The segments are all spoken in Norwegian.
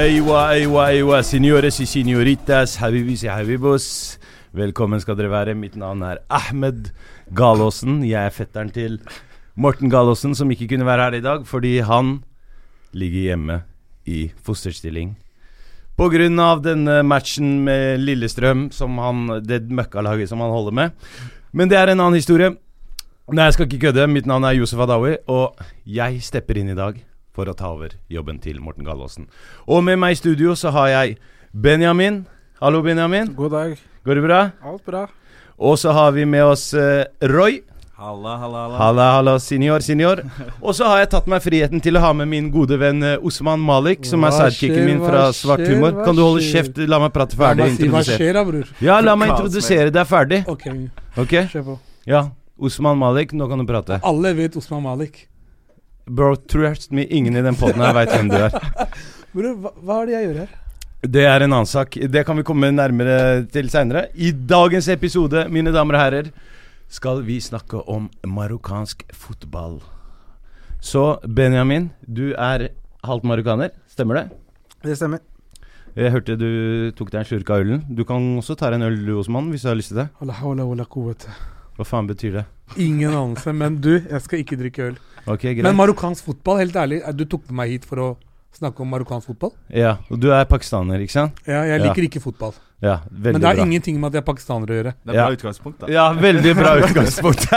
Eiwa, eiwa, eiwa, signores y signoritas, habibis y habibos. Velkommen skal dere være. Mitt navn er Ahmed Galåsen. Jeg er fetteren til Morten Galåsen, som ikke kunne være her i dag fordi han ligger hjemme i fosterstilling. På grunn av denne matchen med Lillestrøm, som han, det møkkalaget som han holder med. Men det er en annen historie. Nei, jeg skal ikke kødde. Mitt navn er Josef Adawi, og jeg stepper inn i dag for å ta over jobben til Morten Gallaasen. Og med meg i studio så har jeg Benjamin. Hallo, Benjamin. God dag. Går det bra? Alt bra. Og så har vi med oss uh, Roy. Halla, halla, halla. Halla, halla, senior, senior. Og så har jeg tatt meg friheten til å ha med min gode venn uh, Osman Malik, som er Hva sidekicken min hva fra Svart humor. Kan du holde skjer? kjeft? La meg prate La ferdig. meg si hva skjer da, bror. Ja, la meg introdusere deg ferdig. Ok, Ok? kjør på. Ja. Osman Malik, nå kan du prate. Alle vet Osman Malik. Bro, trust me, ingen i den poden her veit hvem du er. Bro, hva, hva er det jeg gjør her? Det er en annen sak. Det kan vi komme nærmere til seinere. I dagens episode, mine damer og herrer, skal vi snakke om marokkansk fotball. Så Benjamin, du er halvt marokkaner, stemmer det? Det stemmer. Jeg hørte du tok deg en slurk av ølen. Du kan også ta deg en øl du hos mann, hvis du har lyst til det. Hva faen betyr det? Ingen anelse, men du, jeg skal ikke drikke øl. Ok, greit. Men marokkansk fotball, helt ærlig, du tok med meg hit for å snakke om marokkansk fotball? ja, og du er pakistaner, ikke sant? Ja, jeg Ja. liker ikke fotball. Ja, veldig Men det har bra. ingenting med at jeg er pakistaner å gjøre. Det er Ja. bra utgangspunkt, da. Ja, veldig bra utgangspunkt.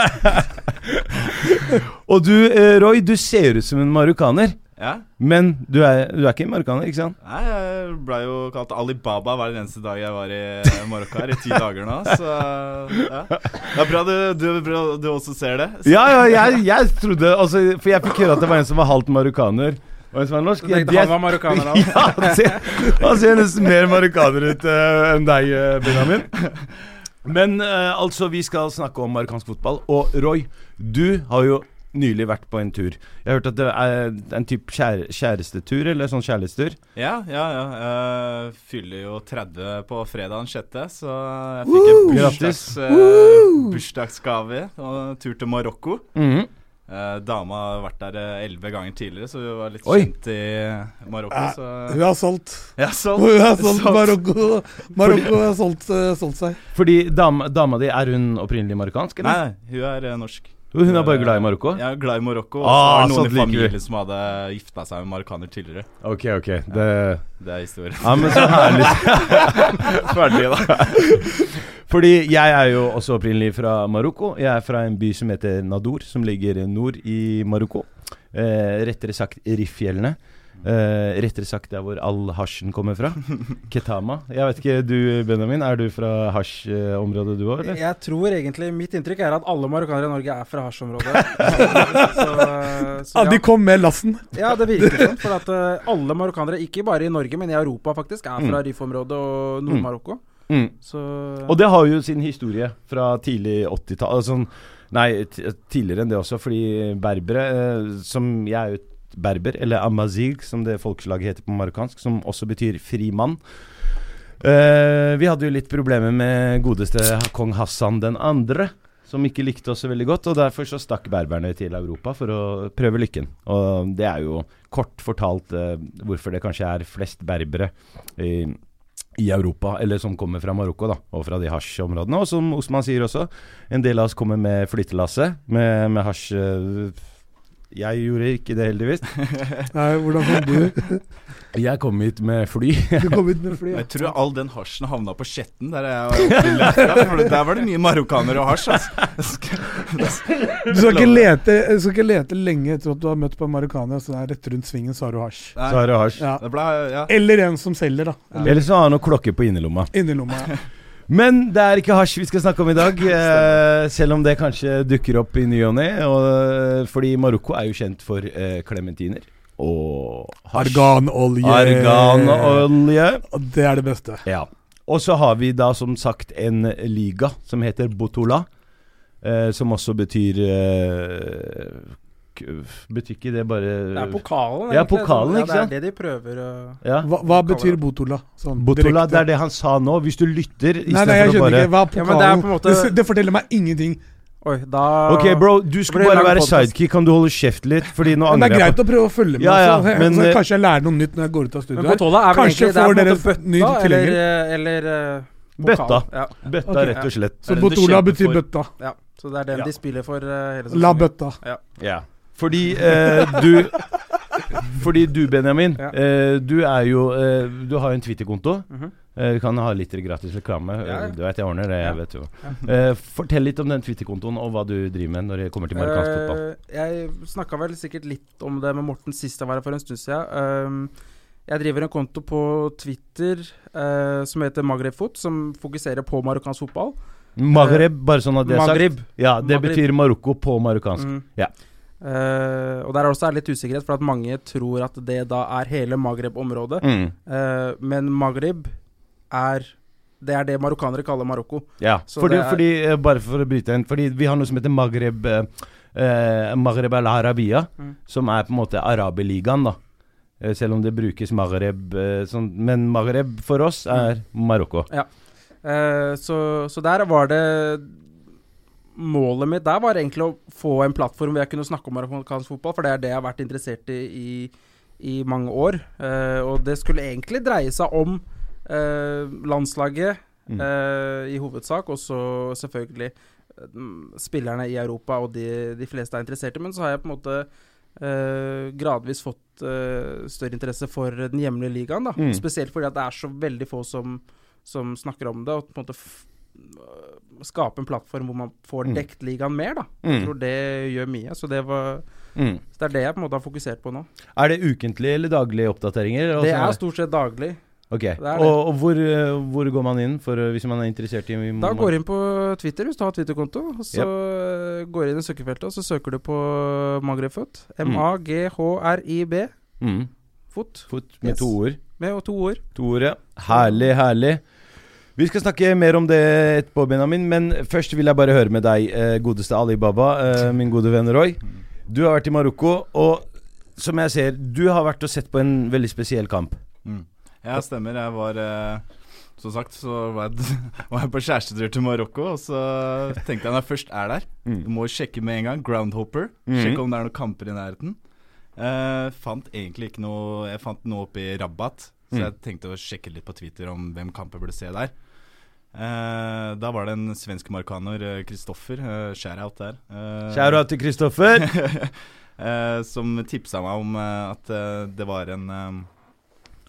og du, eh, Roy, du ser ut som en marokkaner. Ja. Men du er, du er ikke marokkaner, ikke sant? Nei, jeg ble jo kalt Alibaba hver eneste dag jeg var i Marokko her, i ti dager nå, så ja. Det er bra du, du, du også ser det. Så, Ja, ja, jeg, jeg trodde altså, For jeg fikk høre at det var en som var halvt marokkaner, og en som var norsk. Jeg, jeg, marokkaner ja, han ser, han ser nesten mer marokkaner ut uh, enn deg, eh, Benjamin. Men uh, altså, vi skal snakke om marokkansk fotball. Og Roy, du har jo nylig vært på en tur. Jeg har hørt at det er en type kjære, kjærestetur, eller sånn kjærlighetstur. ja, ja. ja. Jeg fyller jo 30 på fredag den 6., så jeg fikk en bursdags, uh, bursdagsgave og tur til Marokko. Mhm. Eh, dama har vært der eh, elleve ganger tidligere, så hun var litt Oi. kjent i Marokko. Så Hun har solgt. ja, solgt. Hun har solgt solgt. Marokko. Marokko har solgt, uh, solgt seg. Fordi dam, dama di, er hun opprinnelig marokkansk, eller? nei, hun er uh, norsk. Hun er bare glad i Marokko? Jeg er glad i Marokko. Og Ah, så var det noen i familien som hadde gifta seg med marokkaner tidligere. Ok, ok. Det Det er historien. Ja, men så herlig. Ferdig, da. Fordi jeg er jo også opprinnelig fra Marokko. Jeg er fra en by som heter Nador, som ligger nord i Marokko. Eh, rettere sagt Rifjellene. Eh, rettere sagt der hvor all hasjen kommer fra. Ketama. Jeg vet ikke, du Benjamin, er du fra hasjområdet du òg, eller? Jeg tror egentlig Mitt inntrykk er at alle marokkanere i Norge er fra hasjområdet. så, så Ja, de kom med lassen! ja, det virker sånn. For at uh, alle marokkanere, ikke bare i Norge, men i Europa faktisk, er fra Rif-området og Mm. Nord-Marokko. Mm. Så Og det har jo sin historie fra tidlig 80-tall. Altså, nei, t tidligere enn det også, fordi berbere eh, Som jeg er jo berber, eller amazigh, som det folkeslaget heter på marokkansk, som også betyr fri mann. Uh, vi hadde jo litt problemer med godeste kong Hassan den andre, som ikke likte oss så veldig godt, og derfor så stakk berberne til Europa for å prøve lykken. Og det er jo kort fortalt uh, hvorfor det kanskje er flest berbere i i Europa, eller som kommer fra Marokko, da, og fra de hasjområdene. Og som Osman sier også, en del av oss kommer med flyttelasset med, med hasj. eh, Jeg gjorde ikke det, heldigvis. Nei, hvordan kom du? Jeg kom hit med fly. Du kom hit med fly. ja. Jeg tror all den hasjen havna på Skjetten, der jeg var der var det mye marokkanere og hasj, altså. Du skal ikke lete, skal ikke lete lenge etter at du har møtt på en marokkaner, så er rett rundt svingen så har du hasj. Så har du hasj. Ja. det ble, ja. Eller en som selger, da. Eller Eller så har han noen klokker på innerlomma. Innerlomma. Ja. Men det er ikke hasj vi skal snakke om i dag, eh, selv om det kanskje dukker opp i ny og ne. eh, Fordi Marokko er jo kjent for eh, klementiner og hasj. Arganolje. Arganolje. Det er det beste. Ja. Og så har vi da som sagt en liga som heter Botola. Eh, som også betyr eh, Betyr ikke det bare det er pokalen, Ja, pokalen, ikke sant? Det er det de prøver å ja. Hva, hva betyr botola? Sånn Botola, direkte? det er det han sa nå. Hvis du lytter Nei, nei, jeg skjønner bare ikke. Hva er Ja, men det er på en måte- det, det forteller meg ingenting. Oi, da Ok, bro, du skal bare være podcast. sidekick. Kan du holde kjeft litt? Fordi nå Men det angrer er jeg greit å prøve å følge med. Ja, ja, altså. men, så eh, kanskje jeg lærer noe nytt når jeg går ut av studio. Men Botola er vel Kanskje egentlig det er får dere ny tilhenger. eller, eller uh, Bøtta. Ja. Bøtta, okay. rett og slett. Så det det Botola betyr bøtta. ja. Så det er den Ja. de spiller for uh, hele La bøtta. Ja. Fordi eh, du Fordi du, Benjamin, Ja. eh, du er jo eh, Du har jo en Twitter-konto. Mm -hmm. Du kan ha litt gratis reklame. Ja, ja. Du vet jeg ordner det, jeg vet jo. Eh, fortell litt om den Twitter-kontoen, og hva du driver med når det kommer til marokkansk fotball. Eh, jeg snakka vel sikkert litt om det med Morten sist jeg var her for en stund siden. Um, jeg driver en konto på Twitter som heter Maghreb-fot, som fokuserer på marokkansk fotball. Magreb, bare sånn at det er sagt. Ja, det Maghrib. betyr Marokko på marokkansk. Mm. Ja. Eh, og der er også litt usikkerhet, for at mange tror at det da er hele Maghreb-området. Mm. Uh, men Magreb er Det er det marokkanere kaller Marokko. Ja, fordi, det fordi, eh, bare for å bryte inn Fordi vi har noe som heter Maghreb eh, Maghreb al-Arabia, Mm. som er på en måte Arabeligaen, da. Selv om det brukes Maghreb eh, sånn, Men Maghreb for oss er Marokko. Eh, så, så der var det Målet mitt der var egentlig å få en plattform hvor jeg kunne snakke om marokkansk fotball, for det er det jeg har vært interessert i i, i mange år. Uh, og det skulle egentlig dreie seg om uh, landslaget Mm. eh, i hovedsak, og så selvfølgelig spillerne i Europa og de, de fleste er interessert i. Men så har jeg på en måte gradvis fått større interesse for den hjemlige ligaen. da Mm. Spesielt fordi at det er så veldig få som, som snakker om det, og på en måte skape en plattform hvor man får Mm. dekt ligaen mer. da Jeg Mm. tror det gjør mye. Så det, var, Mm. så det er det jeg på en måte har fokusert på nå. Er det ukentlige eller daglige oppdateringer? Det Altså- er stort sett daglig. Ok, det det. Og, og hvor, eh, hvor går man inn for, eh, hvis man er interessert i Da går du inn på Twitter hvis du har Twitter-konto. Så Yep. går du inn i søkefeltet, og så søker du på Maghreb-fot. Mm. M-a-g-h-r-i-b. mm. Fot. Fot med Yes. to ord. Med to ord. To ord, ja. Herlig, herlig. Vi skal snakke mer om det etterpå, Benjamin. Men først vil jeg bare høre med deg, eh, godeste Ali Baba, eh, min gode venn Roy. Du har vært i Marokko, og som jeg ser, du har vært og sett på en veldig spesiell kamp. Mm. Ja, stemmer. Jeg var eh, Som sagt så var jeg, var jeg på kjærestetur til Marokko, og så tenkte jeg når jeg først er der Du må sjekke med en gang. Groundhopper. Mhm. Sjekke om det er noen kamper i nærheten. Eh, fant egentlig ikke noe Jeg fant noe oppe i Rabat, så Mm. jeg tenkte å sjekke litt på Twitter om hvem kamper burde se der. Uh, da var det en svensk marokkaner, Kristoffer, uh, Share-out der. Uh, Share-out til Kristoffer. uh, som tipsa meg om eh, at eh, det var en eh,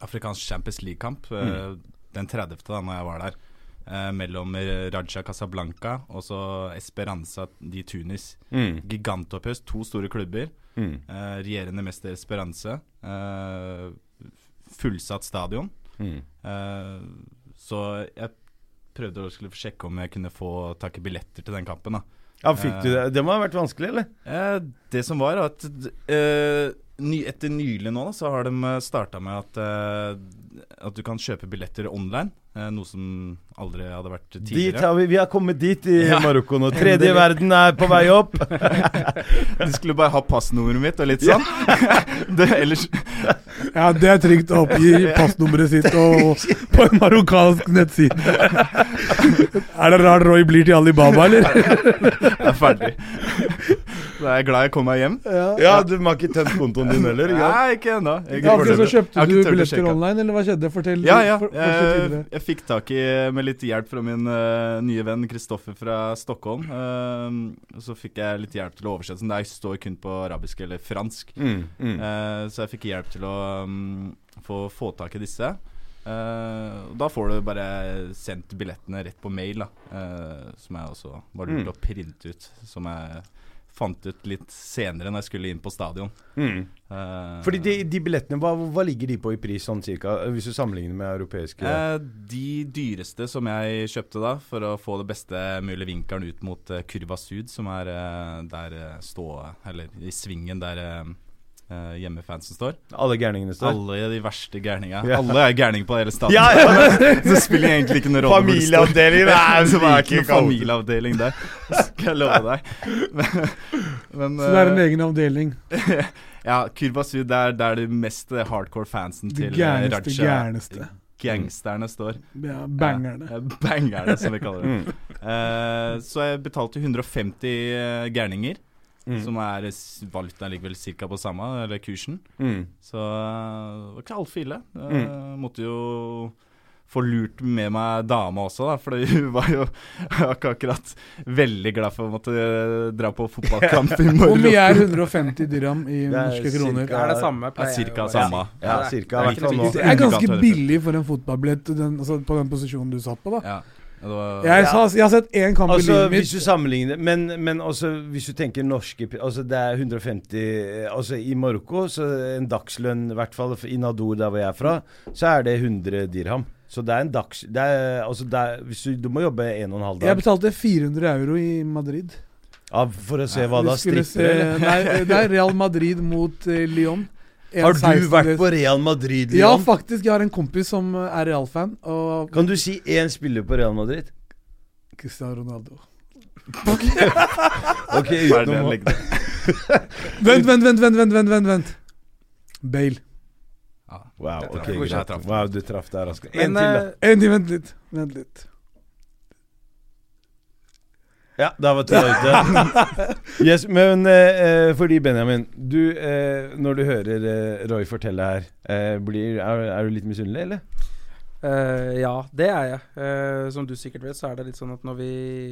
afrikansk Champions League-kamp mm. den 30. da når jeg var der. eh, mellom eh, Raja Casablanca og så Esperanza di Tunis. Mm. Gigantopphøst, to store klubber. Mm. Eh, regjerende mester Esperance. Eh, fullsatt stadion. Mm. Uh, så jeg prøvde å skulle sjekke om jeg kunne få tak i billetter til den kampen. da Ja, fikk du det? Det må ha vært vanskelig, eller? Uh, det som var at uh, ny, Etter nylig nå så har de starta med at, eh, at du kan kjøpe billetter online. Eh, noe som aldri hadde vært Dit tidligere. har vi, vi har kommet dit i Ja. Marokko nå. Tredje verden er på vei opp. du skulle bare ha passnummeret mitt og litt sånn. det, ellers Ja, det er trygt å oppgi passnummeret sitt og, på en marokkansk nettside. er det rart Roy blir til Alibaba, eller? er jeg ferdig. Da er jeg glad jeg kom meg hjem. Ja, du har ikke tømt kontoen din heller. ikke? Nei, ikke ennå. Jeg- Ja, så kjøpte du billetter online, eller hva skjedde? Fortell. Ja, ja. for- Jeg, jeg fikk tak i, med litt hjelp fra min uh, nye venn Kristoffer fra Stockholm. uh, så fikk jeg litt hjelp til å oversette. Den der står kun på arabisk eller fransk. Mm, mm. Uh, så jeg fikk hjelp til å um, få, få tak i disse. Uh, og da får du bare sendt billettene rett på mail, da. Uh, som jeg også var lurt Mm. å printe ut. Som jeg fant ut litt senere når jeg skulle inn på stadion. Mm. Uh, Fordi de, de billettene, hva, hva ligger de på i pris sånn cirka, hvis du sammenligner med europeiske Uh, de dyreste som jeg kjøpte da, for å få det beste mulige vinkelen ut mot uh, Kurva Sud, som er der stå Eller i svingen der eh, eh, hjemmefansen står. Alle gærningene står? Alle de verste gærninga. Yeah. Alle er gærninger på hele staten. Ja, ja. det spiller egentlig ikke noen rolle. Familieavdeling, det det er ikke noen familieavdeling der, skal jeg love deg. Men, men Så det er en eh, egen avdeling. ja, Kurva Sud det er der de mest eh, hardcore fansen til eh, gærneste, Raja gærneste. Gangsterne står. Ja, bangerne. Eh, Bangerne, som vi kaller det. Mm. Eh, så jeg betalte 150 eh, gærninger, Mm. som er s- likevel ca. på samme, eller kursen. Mm. Så eh, det var ikke altfor ille. Mm. Måtte jo få lurt med meg dama også, da, for hun var jo ikke akkurat veldig glad for å måtte eh, dra på fotballkamp i Hvor mye er 150 dirham i norske kroner? cirka- Det er det samme. Ja, cirka samme. Ja, det er- cirka. det er Det er ganske billig for en fotballbillett altså, på den posisjonen du satt på, da. Ja, var, Jeg, sa, jeg har sett én kamp i livet livet hvis mitt. du sammenligner Men, men også, hvis du tenker norske Altså, det er 150 Altså, i Marokko, så en dagslønn, i hvert fall i Nador, der hvor jeg er fra, så er det 100 dirham. Så det er en dags... Det er, altså, det er, hvis du, du må jobbe en og en halv dag. Jeg betalte 400 euro i Madrid. ja, for å se hva da stripper, se- Nei, det er Real Madrid mot uh, Lyon. Har du 16. vært på Real Madrid, Leon? Ja, faktisk. Jeg har en kompis som er Real-fan. Og Kan du si én spiller på Real Madrid? Cristiano Ronaldo. Ok, utenom legg det. Vent, vent, vent, vent, vent, vent, vent, vent. Bale. Wow, ok, greit. Wow, du traff der, Asker. En til, da. eh, En til, vent litt. Vent litt. Ja, da var tida ute. yes, men eh, eh, fordi, Benjamin, du, eh, når du hører eh, Roy fortelle her, eh, blir, er, er du litt misunnelig, eller? Uh, ja, det er jeg. Uh, som du sikkert vet, så er det litt sånn at når vi,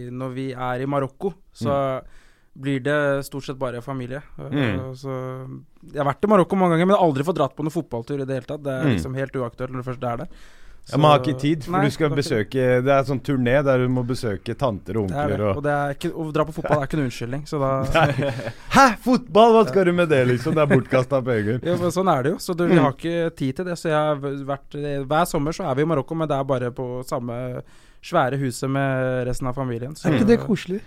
når vi er i Marokko, så blir det stort sett bare familie. Uh, Mm. så jeg har vært i Marokko mange ganger, men aldri fått dratt på noen fotballtur i det hele tatt. Det er Mm. liksom helt uaktuelt når du først er der. Ja, Man har ikke tid, for Nei, du skal besøke Det er sånn turné der du må besøke tanter og er onkler Og og det er ikke, å dra på fotball er ikke noen unnskyldning, så da Hæ, fotball! Hva skal du med det, liksom? Det er bortkasta penger. ja, men Sånn er det jo. Så du, vi har ikke tid til det. Så jeg har vært Hver sommer så er vi i Marokko, men det er bare på samme svære huset med resten av familien. Så Er ikke det koselig?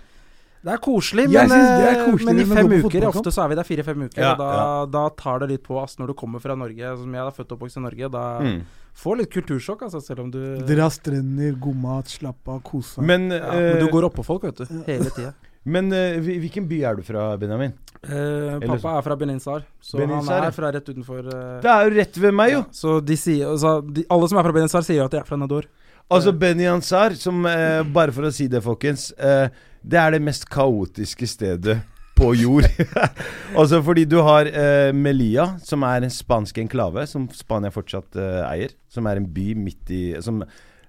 Det er koselig, men, det er eh, koselig men i fem uker. Ofte så er vi der fire-fem uker, Ja, og da, da tar det litt på ass når du kommer fra Norge. Som jeg er født og oppvokst i Norge. Da Mm. Får litt kultursjokk, altså, selv om du Dra strender, god mat, slappe av, kose seg. Men, ja, Men du eh, går oppå folk, vet du. Hele tida. men eh, hvilken by er du fra, Benjamin? Eh, Eller pappa er fra Beninsar, så Beninsar, han er fra rett utenfor eh, Det er jo rett ved meg, jo! ja, Så de sier altså, de, Alle som er fra Beninsar sier sier at de er fra Nador. Altså Beninsar, som eh, Bare for å si det, folkens. Eh, det er det mest kaotiske stedet på jord. altså fordi du har eh, Melilla, som er en spansk enklave, som Spania fortsatt eh, eier. Som er en by midt i Som,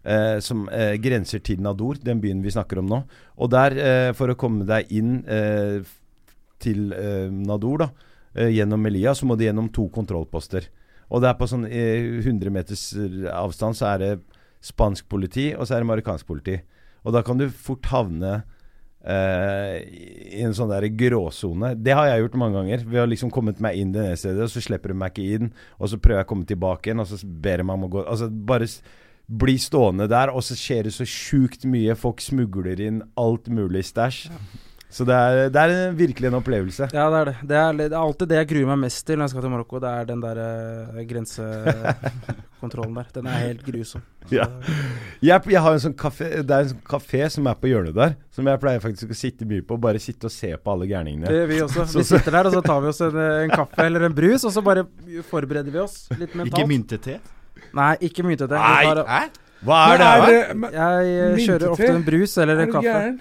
eh, som grenser til Nador, den byen vi snakker om nå. Og der, for å komme deg inn til Nador, da, gjennom Melilla, så må du gjennom to kontrollposter. Og det er på sånn eh, 100 meters avstand så er det spansk politi, og så er det marokkansk politi. Og da kan du fort havne eh, i en sånn der gråsone. Det har jeg gjort mange ganger. Ved å liksom kommet meg inn det ene stedet, og så slipper de meg ikke inn. Og så prøver jeg å komme tilbake igjen, og så ber de meg om å gå Altså bare bli stående der, og så skjer det så sjukt mye. Folk smugler inn alt mulig stæsj. Så det er, det er virkelig en opplevelse. Ja, det er det. Det er, det er alltid det jeg gruer meg mest til når jeg skal til Marokko. Det er den der uh, grensekontrollen der. Den er helt grusom. Ja. Jeg, jeg har en sånn kafé Det er en sånn kafé som er på hjørnet der, som jeg pleier faktisk å sitte mye på. Bare sitte og se på alle gærningene. Det gjør vi også. Vi sitter der, og så tar vi oss en, en kaffe eller en brus, og så bare forbereder vi oss litt mentalt. Ikke myntete? Nei, ikke myntete. Nei, Hæ? Hva er det? Her? det- Jeg eh, kjører ofte en brus eller er en kaffe. gæren?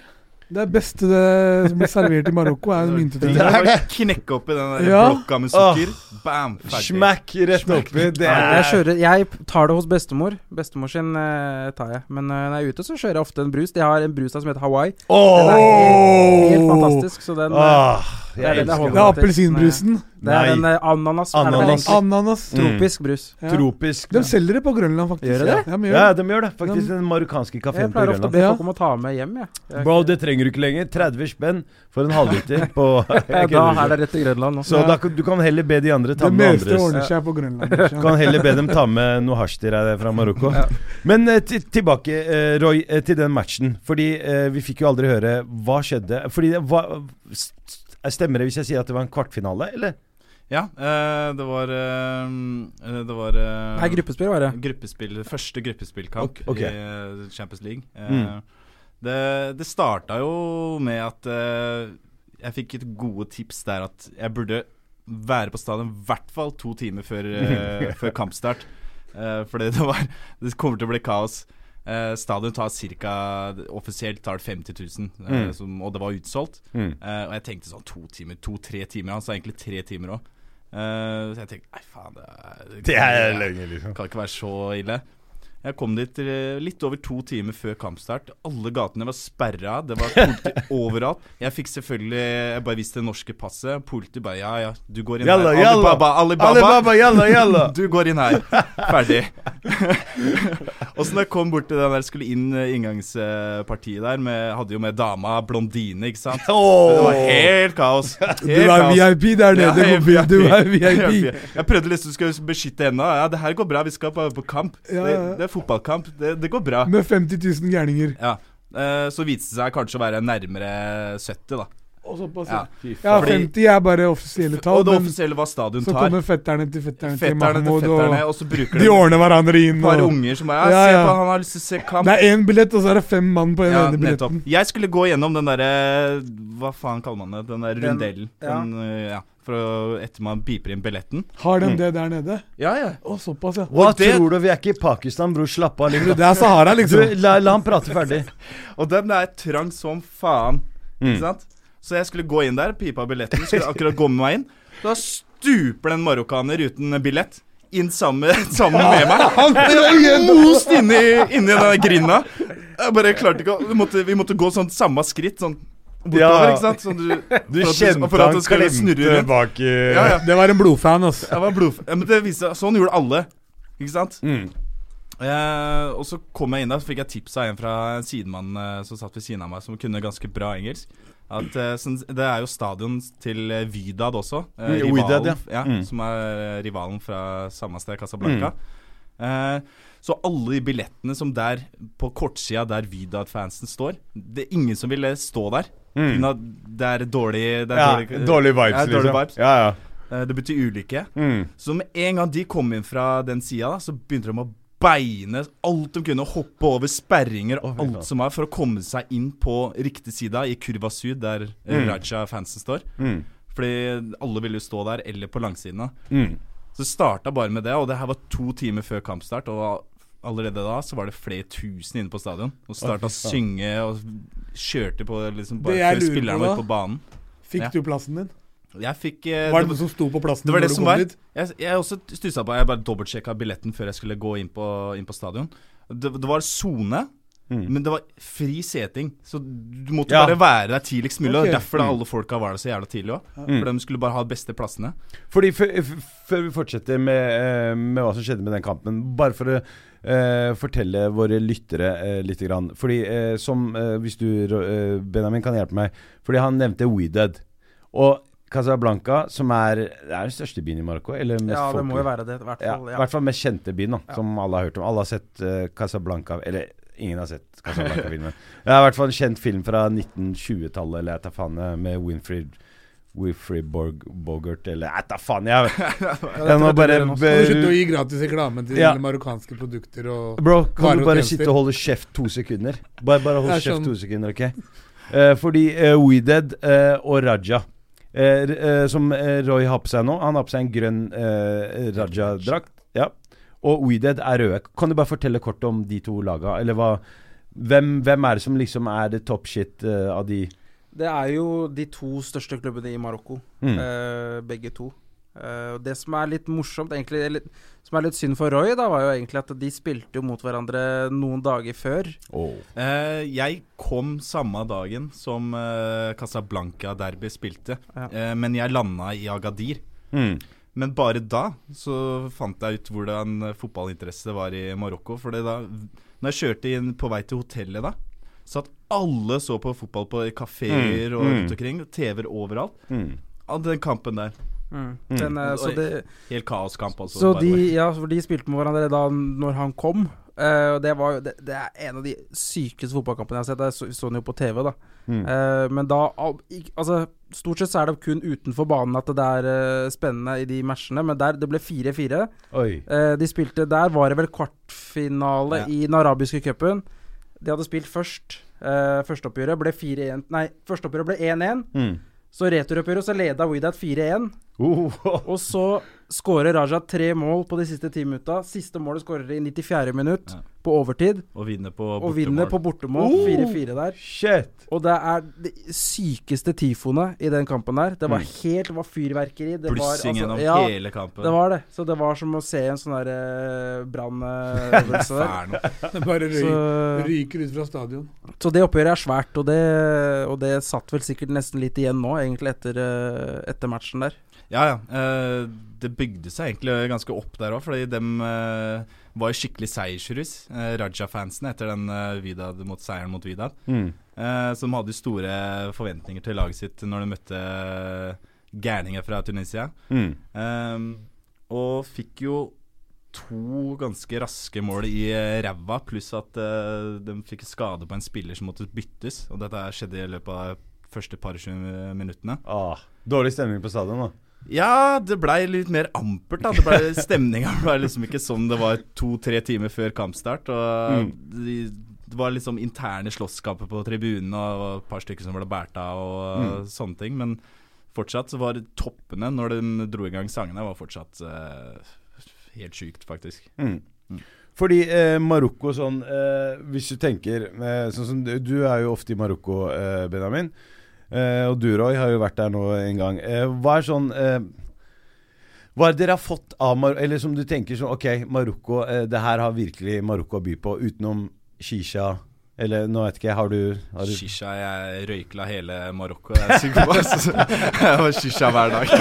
Det beste det, som blir servert i Marokko, er en Det myntete. er det. Knekke oppi den der Ja. blokka med sukker. Bam! Ferdig. Smack rett oppi. Det er Jeg, kjører, jeg tar det hos bestemor. Bestemor sin eh, tar jeg. Men eh, når jeg er ute, så kjører jeg ofte en brus. De har en brus der som heter Hawaii. Den er helt, helt fantastisk. Så den oh. Jeg jeg Det er appelsinbrusen. Det er den eh, ananas. Ananas. Ananas. Mm. Tropisk brus. Ja. Tropisk. De selger det på Grønland, faktisk. Gjør de det? Ja, de gjør Ja, det. de gjør det. Faktisk den marokkanske Jeg kafeen på pleier ofte å Grønland. be Ja. folk om å ta med hjem, jeg. jeg Bro, det trenger du ikke lenger. 30 spenn for en halvliter på Da er det rett til Grønland nå. Så da, du kan heller be de andre ta Det med Det meste ordner seg på Grønland. Du kan heller be dem ta med noe hasj til deg fra Marokko. Ja. Men eh, tilbake, eh, Roy, eh, til den matchen. Fordi eh, vi fikk jo aldri høre hva skjedde. Fordi det var, Stemmer det hvis jeg sier at det var en kvartfinale, eller? Ja, eh, det var eh, Det var eh, Nei, gruppespill var det. gruppespill, første gruppespillkamp Ok, ok. i eh, Champions League. Eh, Mm. Det, det starta jo med at eh, jeg fikk et gode tips der at jeg burde være på stadion i hvert fall to timer før, eh, før kampstart. Eh, fordi det var Det kommer til å bli kaos. Eh, stadion tar ca. Offisielt tar det 50 000, eh, Mm. som, og det var utsolgt. Mm. Eh, og jeg tenkte sånn to timer, to-tre timer. Han sa egentlig tre timer òg. så jeg tenkte nei, faen, det er, Det er lenge, liksom. kan ikke være så ille. Jeg kom dit eh, litt over to timer før kampstart. Alle gatene var sperra. Det var politi overalt. Jeg fikk selvfølgelig Jeg bare viste det norske passet. Politi bare Ja, ja, du går inn Yalla, her. Alibaba, Alibaba. Alibaba, jalla, jalla. Du går inn her. Ferdig. og så da jeg kom bort til den der skulle inn eh, inngangspartiet der med, Hadde jo med dama blondine, ikke sant. Det var helt kaos. Helt Du er kaos. VIP der nede, Ja, kompis. Du er VIP. Jeg prøvde liksom å beskytte henne. Ja, det her går bra, vi skal på, på kamp. Ja, Det, ja. det er fotballkamp. Det, det går bra. Med 50 000 gærninger. Ja. Eh, så viste det seg kanskje å være nærmere 70, da. Og såpass, Ja. ja. Ja, Fordi- 50 er bare offisielle tall, Og det offisielle var stadion tar. så kommer fetterne til fetterne til Fetterne til Mahmoud, fetterne, og og så bruker de de ordner hverandre inn. et par Og unger som bare ja, Ja, Se på, han har lyst til å se kamp. det er én billett, og så er det fem mann på den Ja, ene nettopp. Jeg skulle gå gjennom den derre Hva faen kaller man det? Den der Den- rundellen. ja. Den, ja. For å, etter man piper inn billetten. Har de Mm. det der nede? Ja, ja. Å, såpass, ja. Hva det- tror du? Vi er ikke i Pakistan, bror. Slapp av litt. Det er Sahara, Du, liksom. la, la han prate ferdig. Og den er trang som faen. Mm. Ikke sant? Så jeg skulle gå inn der, pipa billetten, skulle akkurat gå med meg inn. Da stuper det en marokkaner uten billett inn sammen, sammen med meg. Han most inni, inni den grinda. Jeg bare klarte ikke å vi måtte, vi måtte gå sånn samme skritt, sånn bortover, Ja. ikke sant? Sånn du, Du for kjente for at han klemte bak i Ja, ja. Det var en blodfan, altså. Jeg var blod... Ja, men det viste Sånn gjorde alle. Ikke sant? Mm. Eh, og så kom jeg inn der, så fikk jeg tips av en fra en sidemann eh, som satt ved siden av meg, som kunne ganske bra engelsk. At eh, sånn, Det er jo stadion til eh, Wydad også. eh, Mm, rivalen, Wydad, ja. ja. Mm. Som er rivalen fra samme sted, Casablanca. Eh, så alle de billettene som der på kortsida der Wydad-fansen står Det er ingen som ville stå der. Mm. Det er dårlig det er Ja, dårlig, dårlig vibes, ja, dårlig liksom. vibes. Ja, ja. Eh, det betyr ulykke. Mm. Så med en gang de kom inn fra den sida, så begynte de å beine alt de kunne. Hoppe over sperringer og alt som var, for å komme seg inn på riktig side, i kurva syd, der Mm. Raja-fansen står. Mm. Fordi alle ville jo stå der, eller på langsiden. Mm. Så det starta bare med det, og det her var to timer før kampstart. Og allerede da så var det flere tusen inne på stadion. Og starta å synge og kjørte på liksom bare før spillerne på var ute på banen. Fikk Ja. du plassen din? Jeg fikk eh, Var det noe som sto på plassen det var det som var. Jeg, jeg også stussa på Jeg bare dobbeltsjekka billetten før jeg skulle gå inn på, inn på stadion. Det, det var sone, Mm. men det var fri seting. Så du måtte Ja. bare være der tidligst mulig. Og derfor da Mm. alle folka var der så jævla tidlig òg. Mm. For de skulle bare ha de beste plassene. Fordi før, vi fortsetter med, eh, med hva som skjedde med den kampen, bare for å uh, fortelle våre lyttere uh, litt. Grann. Fordi uh, som Hvis du, Benjamin, kan hjelpe meg. Fordi han nevnte WeDead. Og Casablanca, som er, det er den største byen i Marokko? Eller mest Ja, det må jo være det, i hvert Ja, fall. I Ja. hvert fall mest kjente byen, da, Ja. som alle har hørt om. Alle har sett uh, Casablanca Eller ingen har sett Casablanca-filmen. Det er i hvert fall en kjent film fra 1920-tallet, eller jeg tar faen, eh, med Winfried Wilfrid Borg, Bogert eller tar faen, jeg Ja, Jeg må bare Slutt å gi gratis reklame til Ja. marokkanske produkter og Bro, kan du bare sitte og holde kjeft to sekunder? Bare, bare hold kjeft sånn. to sekunder, OK? Uh, fordi uh, WeDead uh, og Raja eh, eh, Som eh, Roy har på seg nå Han har på seg en grønn eh, Raja-drakt. Ja. Og Weeded er røde. Kan du bare fortelle kort om de to laga? Eller hva hvem, hvem er det som liksom er det top shit eh, av de Det er jo de to største klubbene i Marokko, Mm. eh, begge to. Eh, og det som er litt morsomt, egentlig, eller som er litt synd for Roy, da, var jo egentlig at de spilte jo mot hverandre noen dager før. Eh, jeg kom samme dagen som uh, Casablanca Derby spilte, Ja. uh, men jeg landa i Agadir. Mm. Men bare da så fant jeg ut hvordan eh, fotballinteresse var i Marokko. For da Når jeg kjørte inn på vei til hotellet da, så at alle så på fotball på kafeer Mm, og mm. rundt omkring. TV-er overalt. Mm. Av den kampen der. Mm. Den, eh, så det, Helt kaoskamp, altså. Så de, ja, for de spilte med hverandre da når han kom. Uh, og det var det, det er en av de sykeste fotballkampene jeg har sett. Jeg så, så den jo på TV, da. Mm. Uh, men da Altså, stort sett så er det kun utenfor banen at det er uh, spennende i de matchene. Men der det ble 4-4. Oi. Eh, de spilte Der var det vel kvartfinale Ja. i den arabiske cupen. De hadde spilt først. Uh, Førsteoppgjøret ble 4-1 Nei, førsteoppgjøret ble 1-1. Mm. Så returoppgjøret så leda Widat 4-1. Oh, Og så skårer Raja tre mål på de siste ti minutta. Siste målet skårer i 94. minutt, Ja. på overtid. Og vinner på Og vinner på bortemål. Oh! 4-4 der. Shit! Og det er de sykeste tifoene i den kampen der. Det var Mm. helt Det var fyrverkeri. Det var, altså, gjennom ja, hele kampen. det var det. Så det var som å se en sånn derre brannøvelse der. Det bare røy, Så, ryker ut fra stadion. så det oppgjøret er svært, og det, og det satt vel sikkert nesten litt igjen nå, egentlig, etter, eh, etter matchen der. Ja, ja. Eh, det bygde seg egentlig ganske opp der òg, fordi dem eh, var skikkelig seiersrus, eh, Raja-fansen, etter den Vidad mot seieren mot Vidad. Mm. Som hadde store forventninger til laget sitt når de møtte gærninger fra Tunisia. Mm. Og fikk jo to ganske raske mål i ræva, pluss at de fikk skade på en spiller som måtte byttes. Og dette skjedde i løpet av de første par 20 minuttene. Ah, dårlig stemning på stadion, da. Ja, det blei litt mer ampert, da. Det ble, stemninga ble liksom ikke som det var to-tre timer før kampstart. Og Mm. de, det var liksom interne slåsskamper på tribunen, og et par stykker som ble båret av og Mm. sånne ting. Men fortsatt så var toppene når de dro i gang sangene, var fortsatt uh, helt sjukt, faktisk. Mm. Mm. Fordi eh, Marokko sånn eh, Hvis du tenker eh, Sånn som du, du er jo ofte i Marokko, eh, Benjamin. Eh, og du, Roy, har jo vært der nå en gang. Eh, hva er sånn eh, Hva er det dere har fått av Marokko Eller som du tenker sånn Ok, Marokko, eh, det her har virkelig Marokko å by på, utenom shisha Eller nå vet ikke jeg, har du, har du Shisha, jeg røykla hele Marokko. Jeg er. Jeg var shisha hver dag.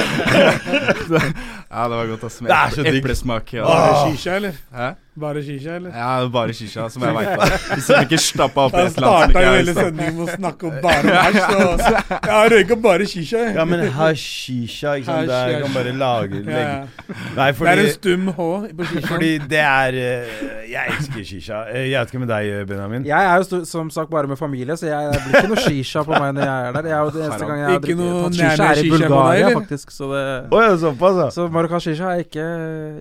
ja, det var godt. Det så digg. Eplesmak. Ja. Ah. shisha, eller? Hæ? Bare shisha, eller? Ja, bare shisha, som jeg veit. Hvis jeg ikke stappa opp Han et eller annet som starta jo er hele sendingen med å snakke om bare hasj. Så jeg røyka bare shisha. Ja, men hashisha, ikke sant. Det er, kan bare lage Ja, legge. ja. Nei, Det er en stum H på shisha. Fordi det er eh, Jeg elsker shisha. Eh, Jeg vet ikke med deg, Benjamin. Jeg er jo som sagt bare med familie, så jeg, det blir ikke noe shisha på meg når jeg er der. Jeg er jo det eneste gang jeg har drukket- shisha, er i Bulgaria, faktisk. Så, det, oh, ja, såpass, ja. så marokkansk shisha har jeg ikke,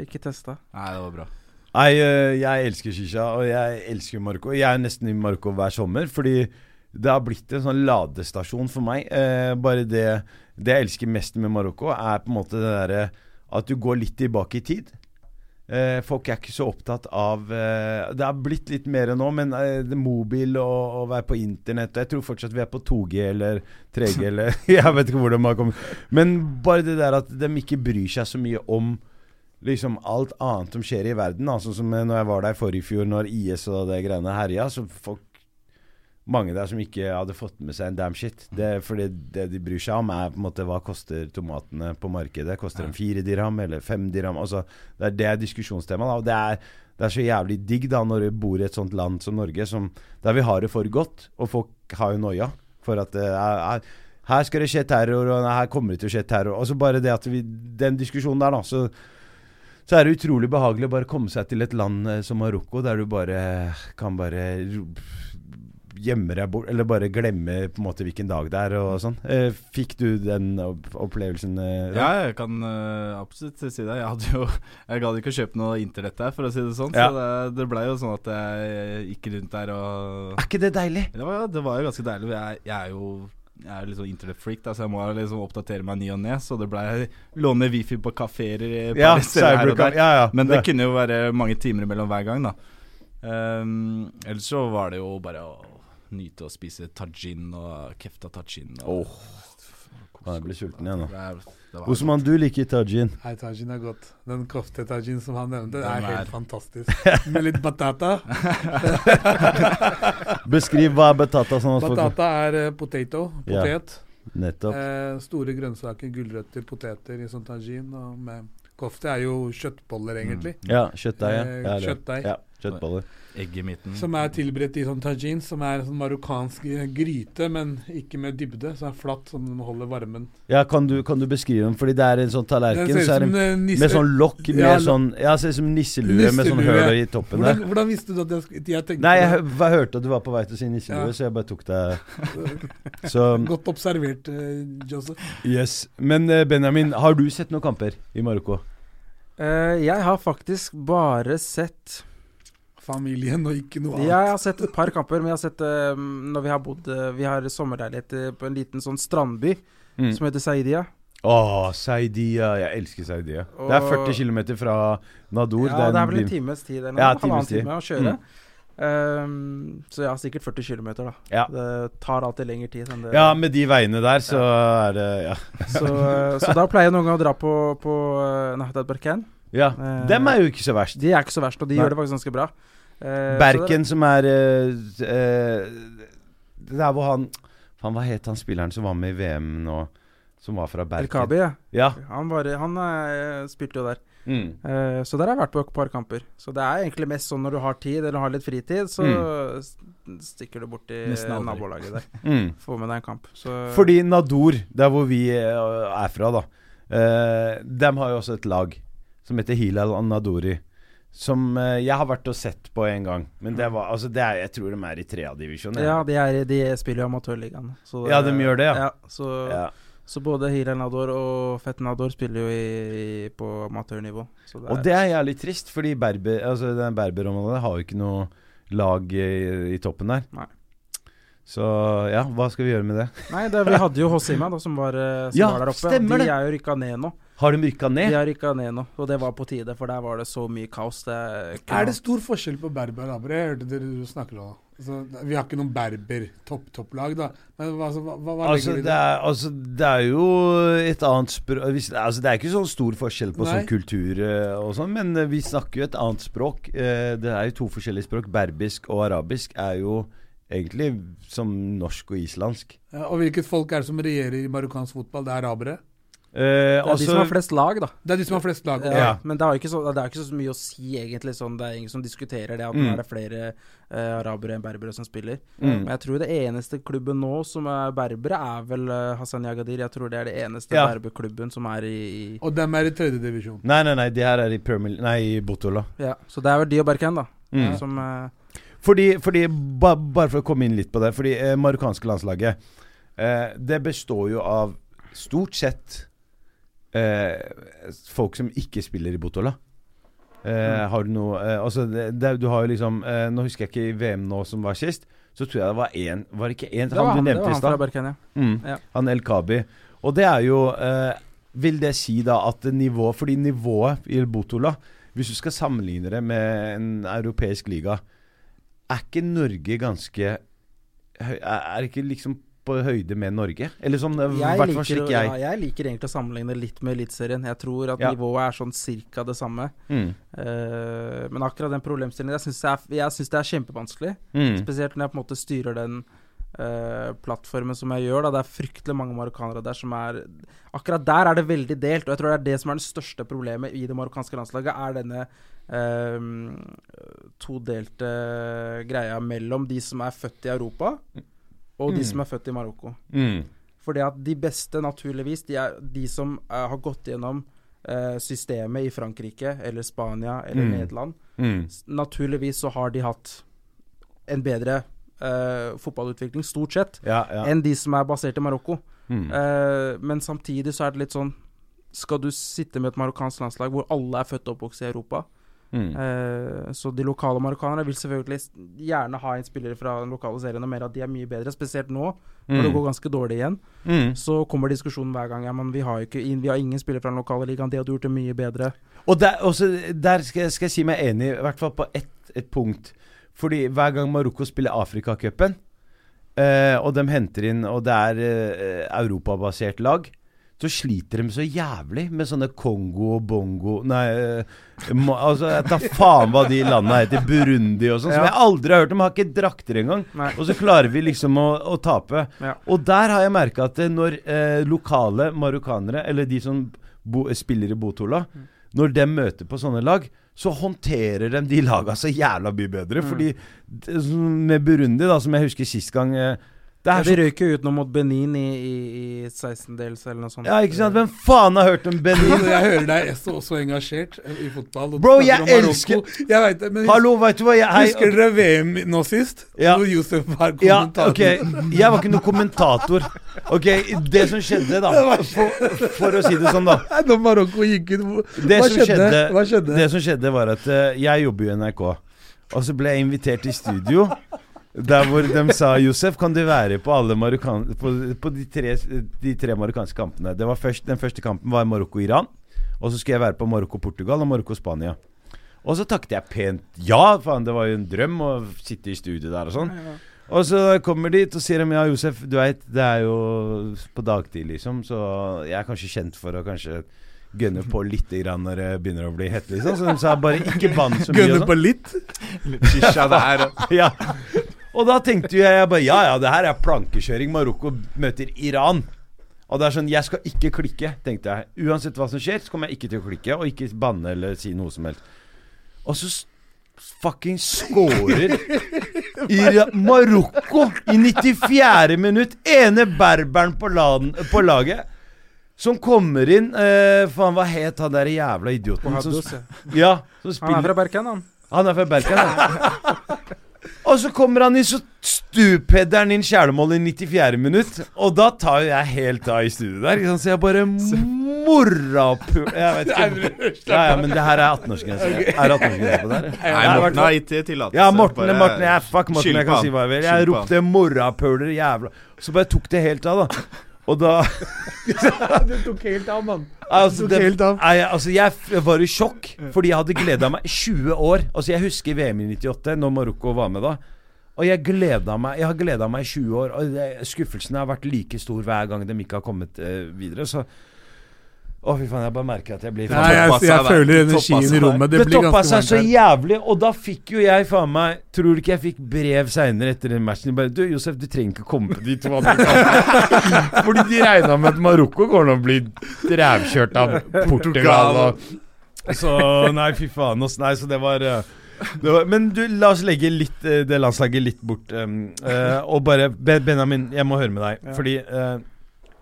ikke testa. Nei, det var bra. Nei, eh, jeg elsker shisha, og jeg elsker Marokko. Jeg er nesten i Marokko hver sommer, fordi det har blitt en sånn ladestasjon for meg. Eh, bare det Det jeg elsker mest med Marokko, er på en måte det derre at du går litt tilbake i tid. Eh, folk er ikke så opptatt av eh, Det har blitt litt mer nå, men eh, det mobil og å være på internett og Jeg tror fortsatt vi er på 2G eller 3G eller Jeg vet ikke hvor de har kommet. Men bare det der at de ikke bryr seg så mye om liksom alt annet som skjer i verden. Sånn som eh, når jeg var der forrige fjor, når IS og det greiene herja. Så folk mange der som ikke hadde fått med seg en damn shit. Det, fordi det de bryr seg om, er på en måte hva koster tomatene på markedet. Koster de fire dirham eller fem dirham? Altså, det, er, det diskusjonstemaet. Og det er, det er så jævlig digg da når du bor i et sånt land som Norge, som, der vi har det for godt. Og folk har jo noia for at det er, er her skal det skje terror, og her kommer det til å skje terror. Og så bare det at vi Den diskusjonen der, da, så så er det utrolig behagelig å bare komme seg til et land eh, som Marokko, der du bare kan bare gjemme deg bort, eller bare glemme på en måte hvilken dag det er og sånn. Eh, fikk du den opplevelsen? Da? Ja, jeg kan eh, absolutt si det. Jeg hadde jo Jeg gadd ikke å kjøpe noe internett der, for å si det sånn. Ja. Så det, det blei jo sånn at jeg gikk rundt der og Er ikke det deilig? Det var, det var jo ganske deilig. Jeg, jeg er jo jeg er litt sånn internettfreak, så jeg må liksom oppdatere meg ny og ne. Så det blei låne wifi på kafeer Ja, cybercam. der. Ja, ja. Men det kunne jo være mange timer imellom hver gang, da. Um, ellers så var det jo bare å nyte å spise tajin og kefta tajin. Og, Åh, jeg blir sulten igjen nå. Osman, du liker tajin. Nei, tajin er godt. Den kofte-tajin som han nevnte, Den er er- helt fantastisk. Med litt batata. Beskriv hva er batata sånn Batata er uh, potato. Potet. Nettopp. Eh, store grønnsaker, gulrøtter, poteter i sånn tajin. Og med kofte er jo kjøttboller, egentlig. Ja, kjøttdeig. Ja. Eh, kjøttdeig. Ja, kjøttboller. Egg i midten. Som er tilberedt i sånn tajin, som er sånn marokkansk gryte, men ikke med dybde. Så er flatt, som den holder varmen. Ja, kan du, kan du beskrive den? Fordi det er en sånn tallerken så er det med sånn lokk med Ja, sånn Ja, ser ut som nisselue med sånn Nisselue. høl i toppen hvordan, der. hvordan visste du at jeg, jeg tenkte Nei, jeg, hø- jeg hørte at du var på vei til å si nisselue, Ja. så jeg bare tok det Så Godt observert, eh, Joseph. Yes. Men eh, Benjamin, har du sett noen kamper i Marokko? Uh, jeg har faktisk bare sett Familien og ikke noe annet. Jeg har sett et par kamper, men jeg har sett eh, når vi har bodd eh, Vi har sommerleilighet eh, på en liten sånn strandby Mm. som heter Saidia. Åh, Saidia. Jeg elsker Saidia. Det er 40 km fra Nador. Ja, det er vel en times tid eller noe. Ja, halvannen times tid. time å kjøre. Ehm, så ja, sikkert 40 km, da. Ja. Det tar alltid lengre tid enn det. Ja, med de veiene der, så er det Ja. så, så da pleier noen å dra på, på uh, Nahdad Barkan. ja. Dem er jo ikke så verst. De er ikke så verst, og de Nei. gjør det faktisk ganske bra. Eh, Berken, som er eh, eh, Det er hvor han Faen, hva het han spilleren som var med i VM nå? Som var fra Berken? El Kabi, ja. Ja. Han, var, han spilte jo der. Mm. Uh, så der har jeg vært på et par kamper. Så det er egentlig mest sånn når du har tid, eller har litt fritid, så Mm. stikker du bort til nabolaget der. Mm. Får med deg en kamp. Så Fordi Nador, der hvor vi er fra, da uh, Dem har jo også et lag som heter Hilal Nadori. Som eh, jeg har vært og sett på en gang. Men det var Altså, det er, jeg tror de er i tredjedivisjon. Ja, de, er, de spiller jo Amatørligaen. Ja, de gjør det, ja. ja så, ja. så både Hilal Nador og Fett Nador spiller jo i, i, på amatørnivå. Og det er jævlig trist, fordi Berber, altså den Berber-området har jo ikke noe lag i, i toppen der. Nei. Så ja, hva skal vi gjøre med det? Nei, det, vi hadde jo Hosima, da, som var, eh, som Ja, var der oppe. stemmer de er jo rykka ned nå. Har de rykka De har rykka ned nå, og det var på tide, for der var det så mye kaos. Det Er det stor forskjell på berber og arabere? Jeg hørte dere du snakker om altså, Vi har ikke noen berber-topp-topplag, da. Men altså, hva, hva, Altså legger de det? er, altså, det er jo et annet språk altså, Det er ikke så stor forskjell på Nei. sånn kultur eh, og sånn, men eh, vi snakker jo et annet språk. Eh, Det er jo to forskjellige språk. Berbisk og arabisk er jo egentlig som norsk og islandsk. Ja, og hvilket folk er det som regjerer i marokkansk fotball? Det er arabere? Eh, Det er de altså- som har flest lag, da. Det er de som har flest lag. Ja, Ja. Men det har jo ikke, så, det er ikke så mye å si, egentlig. Sånn, det er ingen som diskuterer det, at mm. det er flere uh, arabere enn berbere som spiller. Mm. Men jeg tror det eneste klubben nå som er berbere, er vel uh, Hassan Jagadir. Jeg tror det er det eneste Ja. berberklubben som er i, i Og dem er i tredje divisjon. Nei, nei, nei, de her er i Premier Nei, i Botola. Ja, Så det er vel de og Berkan, da. Mm. Som uh, Fordi, fordi ba, Bare for å komme inn litt på det. Fordi eh, marokkanske landslaget eh, Det består jo av stort sett eh, folk som ikke spiller i Botola. Eh, Har du noe eh, Altså, det, det, du har jo liksom eh, Nå husker jeg ikke i VM nå som var sist. Så tror jeg det var én Var det ikke én Det var han han, du nevnte i stad? Mm. Ja. Han El Kabi. Og det er jo eh, Vil det si da at nivået Fordi nivået i Botola Hvis du skal sammenligne det med en europeisk liga, er ikke Norge ganske er ikke liksom på høyde med Norge? Eller sånn, i Jeg hvert fall slik jeg ja, jeg liker egentlig å sammenligne litt med Eliteserien. Jeg tror at Ja. nivået er sånn cirka det samme. mm. Uh, men akkurat den problemstillingen Jeg syns det, er- det er kjempevanskelig. Mm. Spesielt når jeg på en måte styrer den uh, plattformen som jeg gjør. Da. Det er fryktelig mange marokkanere der som er Akkurat der er det veldig delt, og jeg tror det er det som er det største problemet i det marokkanske landslaget, er denne eh, todelte greia mellom de som er født i Europa, og de Mm. som er født i Marokko. Mm. Fordi at de beste, naturligvis, de er de som er, har gått gjennom eh, systemet i Frankrike eller Spania eller Mm. Nederland. Mm. Naturligvis så har de hatt en bedre eh, fotballutvikling, stort sett, Ja, ja. enn de som er basert i Marokko. Mm. Eh, men samtidig så er det litt sånn Skal du sitte med et marokkansk landslag hvor alle er født og oppvokst i Europa? Mm. Eh, så de lokale marokkanere vil selvfølgelig gjerne ha inn spillere fra den lokale serien og mer at de er mye bedre, spesielt nå, når det Mm. går ganske dårlig igjen. Mm. Så kommer diskusjonen hver gang. Ja, men vi har ikke Vi har ingen spillere fra den lokale ligaen. De hadde gjort det mye bedre. Og der, også, der skal, jeg- skal jeg si meg enig, i hvert fall på ett et punkt. Fordi hver gang Marokko spiller Afrikacupen, eh, og de henter inn Og det er eh, europabasert lag, så sliter de så jævlig med sånne Kongo og Bongo Nei, eh, altså jeg tar faen hva de landene heter. Burundi og sånn, som jeg aldri har hørt om. Har ikke drakter engang. Nei. Og så klarer vi liksom å, å tape. Ja. Og der har jeg merka at eh, når eh, lokale marokkanere, eller de som bo, spiller i Botola, Mm. når de møter på sånne lag, så håndterer de de laga så jævla mye bedre. Mm. Fordi med Burundi, da, som jeg husker sist gang eh, Ja, er de røyk jo ut nå mot Benin i, i, i 16-dels eller noe sånt. Ja, ikke sant? Hvem faen har hørt om Benin? Jeg hører deg så, så engasjert i fotball. Bro, jeg elsker- Jeg vet det, men Hallo, vet du hva? Jeg, hei, husker dere VM nå sist? Ja. Hvor Josef var kommentator. ja, ok, Jeg var ikke noen kommentator. Ok, Det som skjedde, da For, for å si det sånn, da. Når Marokko gikk ut Hva skjedde? skjedde, Hva skjedde? Det som skjedde var at uh, jeg jobber jo i NRK. Og så ble jeg invitert i studio Der hvor de sa Josef, kan du være på alle marokkan... På, på de, tre, de tre marokkanske kampene. Det var først, den første kampen var Marokko-Iran. Og så skulle jeg være på Marokko-Portugal og Marokko-Spania. Og så takket jeg pent ja. Faen, det var jo en drøm å sitte i studio der og sånn. Og så kommer de dit og sier de, ja, Josef, du veit, det er jo på dagtid, liksom, så jeg er kanskje kjent for å kanskje gønne på litt grann når det begynner å bli hett, liksom. Så de sa bare ikke bann så mye. Gønne sånn. på litt? Litt shisha der. Ja. Og da tenkte jeg, jeg bare Ja ja, det her er plankekjøring. Marokko møter Iran. Og det er sånn, jeg skal ikke klikke, tenkte jeg. Uansett hva som skjer, så kommer jeg ikke til å klikke, og ikke banne eller si noe som helst. Og så fucking scorer Marokko i 94. minutt. Ene berberen på, laden, på laget. Som kommer inn eh, Faen, hva het han der jævla idioten? Som, ja. ja, som Han er fra Berken, han. han er fra Berken, han. Og så kommer han inn, så stupheader han inn kjælemål i 94. minutt. Og da tar jo jeg helt av i studio der. Sant? Så jeg bare morapul... Jeg vet ikke. Ja, ja, men det her er 18-årsgrense. Er 18-årsgrense på det her? Nei, Morten har gitt tillatelse. Ja, Morten, Morten, jeg, fuck Morten, jeg kan si hva jeg vil. Jeg ropte 'morrapuler', jævla Så bare tok det helt av, da. Og da Du tok helt av, mann. Altså, det, helt av. Nei, altså, jeg var i sjokk, fordi jeg hadde gleda meg 20 år. Altså, Jeg husker VM i 98, når Marokko var med da. Og jeg gleda meg Jeg har gleda meg i 20 år, og det, skuffelsen har vært like stor hver gang de ikke har kommet eh, videre. Så Å, fy faen, jeg bare merker at jeg blir Nei, jeg, jeg, jeg føler energien i rommet. Det, Det, blir toppa seg så jævlig, og da fikk jo jeg faen meg Tror du ikke jeg fikk brev seinere etter den matchen? Bare, du Josef, du trenger ikke komme på de to andre kampene. Fordi de regna med at Marokko går nå og bli rævkjørt av Portugal. Og, så nei, fy faen. ass. Nei, så det var, eh, det var Men du, la oss legge litt eh, det landslaget litt bort. um, uh, og bare Benjamin, jeg må høre med deg. Fordi uh,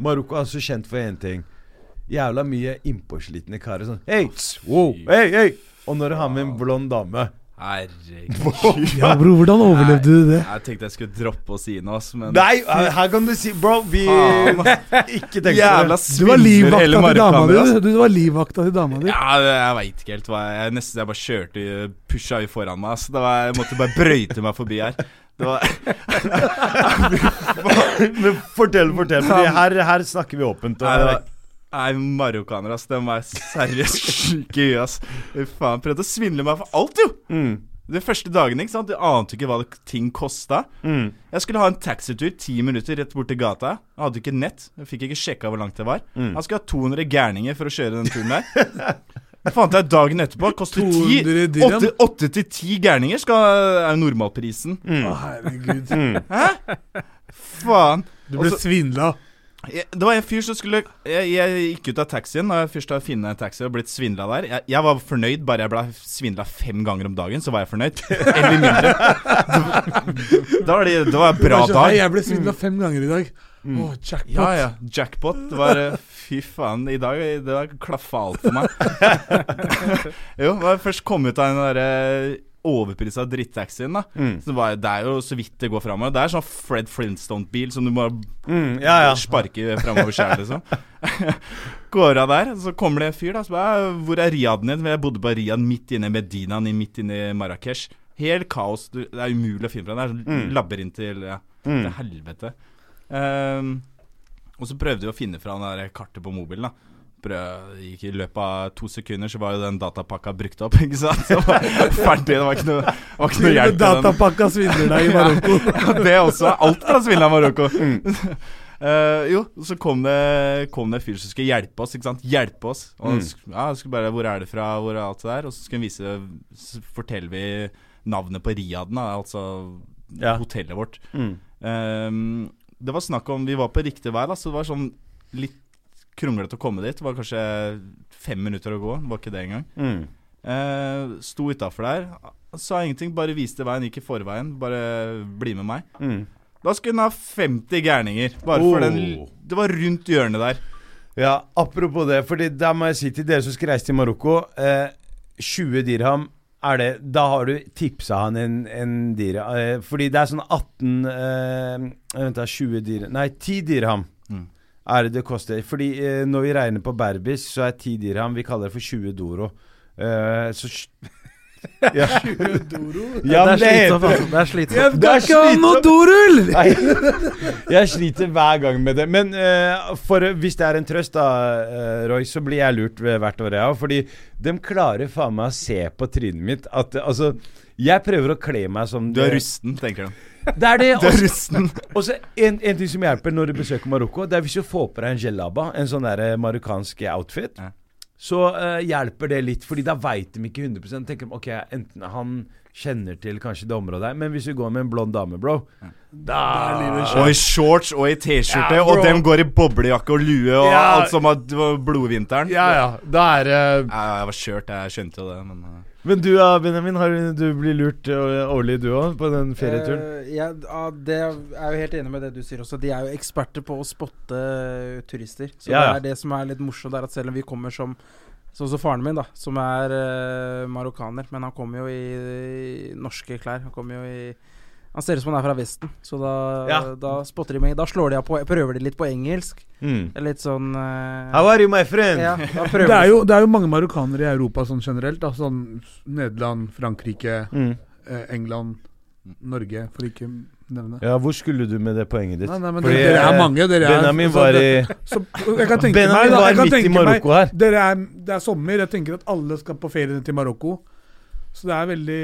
Marokko er så kjent for én ting. Jævla mye innpåslitne karer. Sånn Hei, wow, hei, hei! Og når du har med en blond dame Herregud. Ja, bro, hvordan overlevde du det? Jeg tenkte jeg skulle droppe å si noe, men Nei, her kan du si Bro, vi Ikke tenk på Jævla det. Du var livvakta til dama di. Du var livvakta til dama di. Ja, jeg veit ikke helt hva jeg, jeg Nesten jeg bare kjørte Pusha i foran meg. Så Det var, jeg måtte bare brøyte meg forbi her. Det var Men fortell, fortell. For her, her snakker vi åpent. Nei, det var Nei, marokkanere, ass. De var seriøst sjuke i huet, ass. Faen. Prøvde å svindle meg for alt, jo! mm, De første dagene, ikke sant. Du ante ikke hva ting kosta. mm. Jeg skulle ha en taxitur ti minutter rett bort til gata. Jeg hadde ikke nett. Jeg fikk ikke sjekka hvor langt det var. Mm. Skulle ha 200 gærninger for å kjøre den turen der. Jeg fant jeg dagen etterpå. Koster 200 8 til 10 gærninger skal, er normalprisen. Mm. Å, herregud. Mm. Faen. Du ble svindla. Jeg, det var en fyr som skulle Jeg, jeg gikk ut av taxien og jeg først har funnet en taxi og blitt svindla der. Jeg, jeg var fornøyd bare jeg ble svindla fem ganger om dagen, så var jeg fornøyd. Eller mindre. Da var det, det var en bra var sånn, «Hei, dag. Jeg ble svindla fem ganger i dag. Å, jackpot. Ja, ja. Jackpot. Det var eh, Fy faen, i dag det var klaffa alt for meg. jo, da jeg først kom ut av den derre overprisa drittaxien, da. Mm. Så det, var, det er jo så vidt det går framover. Det er sånn Fred Flintstone-bil som du må Mm, ja, ja. sparke framover sjøl, liksom. Går av der, så kommer det en fyr, da. Så bare, Hvor er Riyaden din? Jeg bodde på Riyadh midt inne i Medinaen, midt inne i Marrakech. Helt kaos. Det er umulig å finne fra. Det er sånn Mm. labyrint til ja, Mm. til helvete. Um, og så prøvde vi å finne fra det kartet på mobilen, da. Gikk I løpet av to sekunder så var jo den datapakka brukt opp, ikke sant? Så var ferdig. Det var ikke noe, var ikke noe hjelp. i den. Datapakka svindler deg i Marokko. Ja, det også. Alt fra svindla Marokko. Eh, jo, så kom det, kom det en fyr som skulle hjelpe oss. ikke sant? Hjelpe oss. Og Mm. ja, skulle bare, Hvor er det fra? Hvor er alt det der? Og så skulle han vise Så forteller vi navnet på Riaden, altså Ja. hotellet vårt. Mm. Um, det var snakk om Vi var på riktig vei, da, så det var sånn litt kronglete å komme dit. Det var kanskje fem minutter å gå. Det var ikke det engang. Mm. Uh, sto utafor der. Sa ingenting, bare viste veien, gikk i forveien. Bare bli med meg. Mm. Da skulle hun ha 50 gærninger. Bare for Oh. den Det var rundt hjørnet der. Ja, apropos det, Fordi da må jeg si til dere som skal reise til Marokko eh, 20 dirham er det Da har du tipsa han en, en dirham eh, Fordi det er sånn 18 eh, Vent, da, 20 dirham Nei, 10 dirham. Er det det koster. Fordi eh, når vi regner på berbis, så er 10 dirham Vi kaller det for 20 doro. Eh, så, Ja, Doro. ja det er slitsomt. Altså. Det er slitsomt. Jeg Det er skal ikke ha noe dorull! Nei, jeg sliter hver gang med det. Men eh, for, hvis det er en trøst, da, eh, Roy, så blir jeg lurt hvert år, jeg òg. Fordi de klarer faen meg å se på trynet mitt at eh, Altså, jeg prøver å kle meg som Du er rusten, tenker de. Det er det. Er også-. Og så en, en ting som hjelper når du besøker Marokko, det er hvis du får på deg en gelaba, en sånn der eh, marokkansk outfit, Ja. så uh, hjelper det litt, Fordi da veit de ikke 100 Tenker ok, enten han kjenner til kanskje det området her, men hvis du går med en blond dame, bro, da Og i shorts og i T-skjorte, Ja, og dem går i boblejakke og lue og Ja. alt som har var blodvinteren. Ja ja, da er uh, Ja, jeg var kjørt, jeg skjønte jo det, men uh, Men du da, Benjamin, har du, blitt blir lurt årlig du òg, på den ferieturen? Uh, ja, ja, det er jo helt enig med det du sier også. De er jo eksperter på å spotte turister. Så Ja, ja. det er det som er litt morsomt, er at selv om vi kommer som Sånn som faren min, da, som er uh, marokkaner, men han kommer jo i, i norske klær. Han kommer jo i Han ser ut som han er fra Vesten, så da, Ja. da spotter de meg. Da slår de av på Prøver de litt på engelsk. Mm. Litt sånn uh, How are you, my friend? ja, Det er, jo, det er jo mange marokkanere i Europa sånn generelt. Da. Sånn Nederland, Frankrike, Mm. eh, England, Norge, for ikke nevne. Ja, hvor skulle du med det poenget ditt? Nei, nei, men Fordi, dere er mange. Dere er, Benjamin så var i så, jeg kan tenke Benjamin meg, da, var jeg midt i Marokko her. dere er, Det er sommer. Jeg tenker at alle skal på ferie til Marokko. Så det er veldig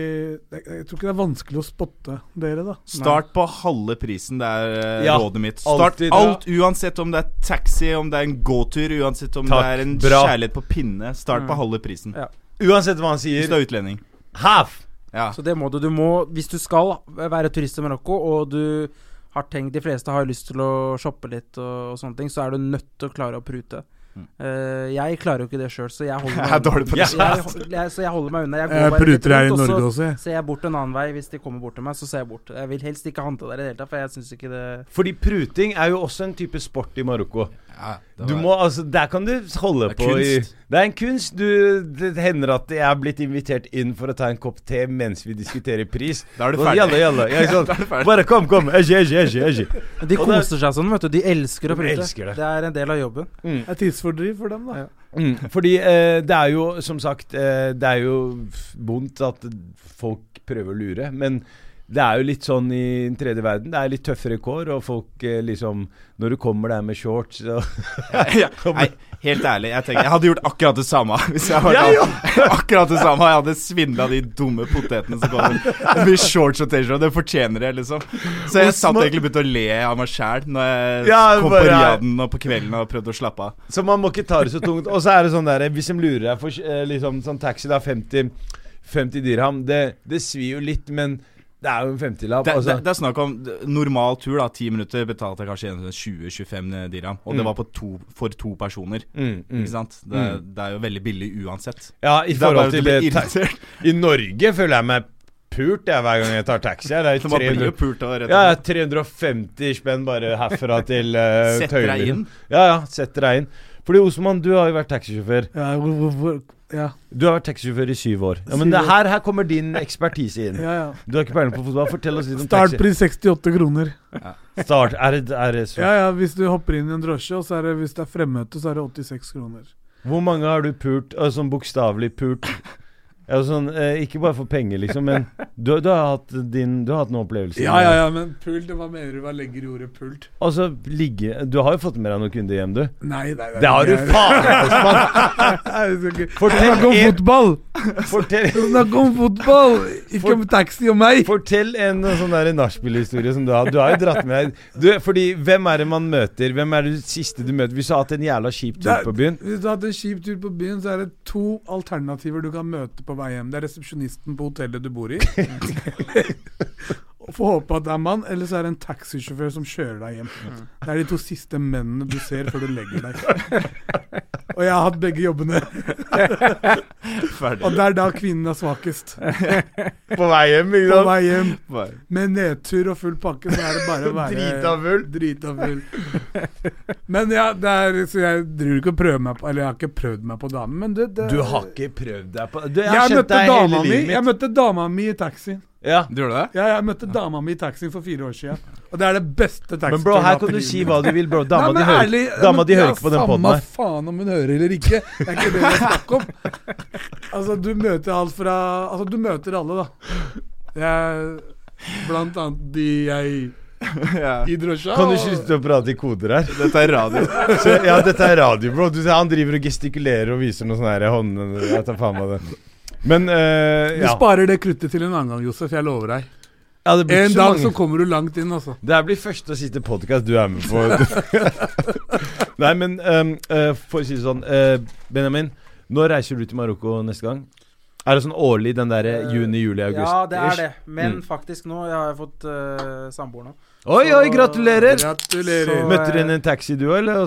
Jeg, tror ikke det er vanskelig å spotte dere, da. Start på halve prisen, det er uh, Ja, rådet mitt. Start alltid, alt, uansett om det er taxi, om det er en gåtur, uansett om Takk, det er en bra. kjærlighet på pinne. Start på Mm. halve prisen. Ja. Uansett hva han sier. Hvis du er utlending. Half! Ja. Så det må du. Du må, hvis du skal være turist i Marokko, og du har tenkt De fleste har lyst til å shoppe litt og, og sånne ting, så er du nødt til å klare å prute. Mm. Eh, jeg klarer jo ikke det sjøl, så jeg holder Jeg er dårlig på det. Jeg, jeg, så jeg holder meg unna. Jeg går bare litt pruter her i rundt, og Norge så også, Så ser jeg bort en annen vei. Hvis de kommer bort til meg, så ser jeg bort. Jeg vil helst ikke hante der i det hele tatt, for jeg syns ikke det Fordi pruting er jo også en type sport i Marokko. Ja, Du må, altså, Der kan du holde Det er på i kunst. Det er en kunst. Du, det hender at jeg er blitt invitert inn for å ta en kopp te mens vi diskuterer pris. Da er du ferdig. Jalla, jalla. Jeg er sånn, du ferdig. Bare kom, kom. Eji, eji, eji, eji. De Og det- koser seg sånn, vet du. De elsker å De elsker det. det er en del av jobben. Mm. Det er tidsfordriv for dem, da. Ja. Mm. Fordi eh, det er jo, som sagt eh, Det er jo vondt at folk prøver å lure. Men det er jo litt sånn i den tredje verden. Det er litt tøffere kår, og folk eh, liksom Når du kommer der med shorts så ja. Nei, helt ærlig, jeg tenker Jeg hadde gjort akkurat det samme hvis jeg hadde Ja, ja. Akkurat det samme. Jeg hadde svindla de dumme potetene som kommer med shorts og T-skjorte. Det fortjener jeg, liksom. Så jeg satt egentlig og begynte å le av meg sjæl når jeg Ja, kom på Riaden og på kvelden og prøvde å slappe av. Så man må ikke ta det så tungt. Og så er det sånn der Hvis de lurer deg for eh, liksom sånn taxi, da 50, 50 dirham Det, det svir jo litt, men det er jo en 50-lapp. Det, Altså. det, det er snakk om normal tur, da. Ti minutter betalte jeg kanskje 20-25 dirham. Og det Mm. var på to, for to personer. mm, mm. Ikke sant? Det, det er jo veldig billig uansett. Ja, i Det forhold til det. I Norge føler jeg meg pult jeg, hver gang jeg tar taxi. Det er Man blir jo 300, pult og ja, 350 spenn bare herfra til uh, Setter deg inn. Ja, ja, setter deg inn. Fordi Osman, du har jo vært taxisjåfør. Ja, hvor, hvor, hvor, ja, Du har vært taxisjåfør i syv år. Ja, men Syv det her, her kommer din ekspertise inn. ja, ja. Du har ikke peiling på fotball. Fortell oss litt om taxi. Startpris 68 kroner. Start. Er det, er det så? Ja, ja, Hvis du hopper inn i en drosje, og så er det, hvis det er fremmøte, så er det 86 kroner. Hvor mange har du pult, altså bokstavelig pult? Ja, sånn, eh, ikke bare for penger, liksom, men du, du har hatt din Du har hatt noen opplevelser? Ja, ja, ja, men pult, hva mener du? Hva legger i ordet pult? Altså, ligge Du har jo fått med deg noen kunder hjem, du? Nei, nei, nei Det har du faen meg, Snakk om fotball! Snakk om fotball! Ikke om taxi og meg! fortell en sånn nachspiel-historie som du har. Du har jo dratt med deg du, Fordi hvem er det man møter? Hvem er det siste du møter? Hvis du har hatt en jævla kjip tur på byen Hvis du har hatt en kjip tur på byen, så er det to alternativer du kan møte på vei hjem. Det er resepsjonisten på hotellet du bor i. Og Får håpe at det er mann, eller så er det en taxisjåfør som kjører deg hjem. Det er de to siste mennene du ser før du legger deg. Og jeg har hatt begge jobbene. Og det er da kvinnen er svakest. på vei hjem, ikke På vei hjem med nedtur og full pakke, så er det bare å være Drita full. Drita full. Men ja, det er, så jeg driver ikke og prøver meg på Eller jeg har ikke prøvd meg på damen, men det, det Du har ikke prøvd deg på du, Jeg Jeg møtte dama mi i taxien. Ja. Du gjorde det? Ja, jeg møtte dama mi i taxien for fire år siden. Og det er det beste taxituren Men bro, her kan du si hva du vil, bro. Dama di hører, dama de hører ikke på den poden Samme faen om hun hører eller ikke. Det er ikke det det er snakk om. Altså, du møter alt fra Altså, du møter alle, da. Jeg Blant annet de jeg ja. i drosja. Kan du ikke slutte å prate i koder her? Dette er radio. Så, ja, dette er radio, bro. Du, han driver og gestikulerer og viser noe sånn her i håndene. Jeg tar faen meg det. Men eh, Du sparer det kruttet til en annen gang, Josef. Jeg lover deg. ja det, blir En så dag mange. så kommer du langt inn, altså. det her blir første og siste podkast du er med på. Nei, men um, uh, for å si det sånn uh, Benjamin, når reiser du til Marokko neste gang? Er det sånn årlig, den derre Eh, juni, juli, august? Ja, det er det. Men Mm. faktisk nå Jeg har fått uh, samboer nå. Oi, oi, gratulerer! Gratulerer. Så- Møtte du henne i en taxi, du òg, eller?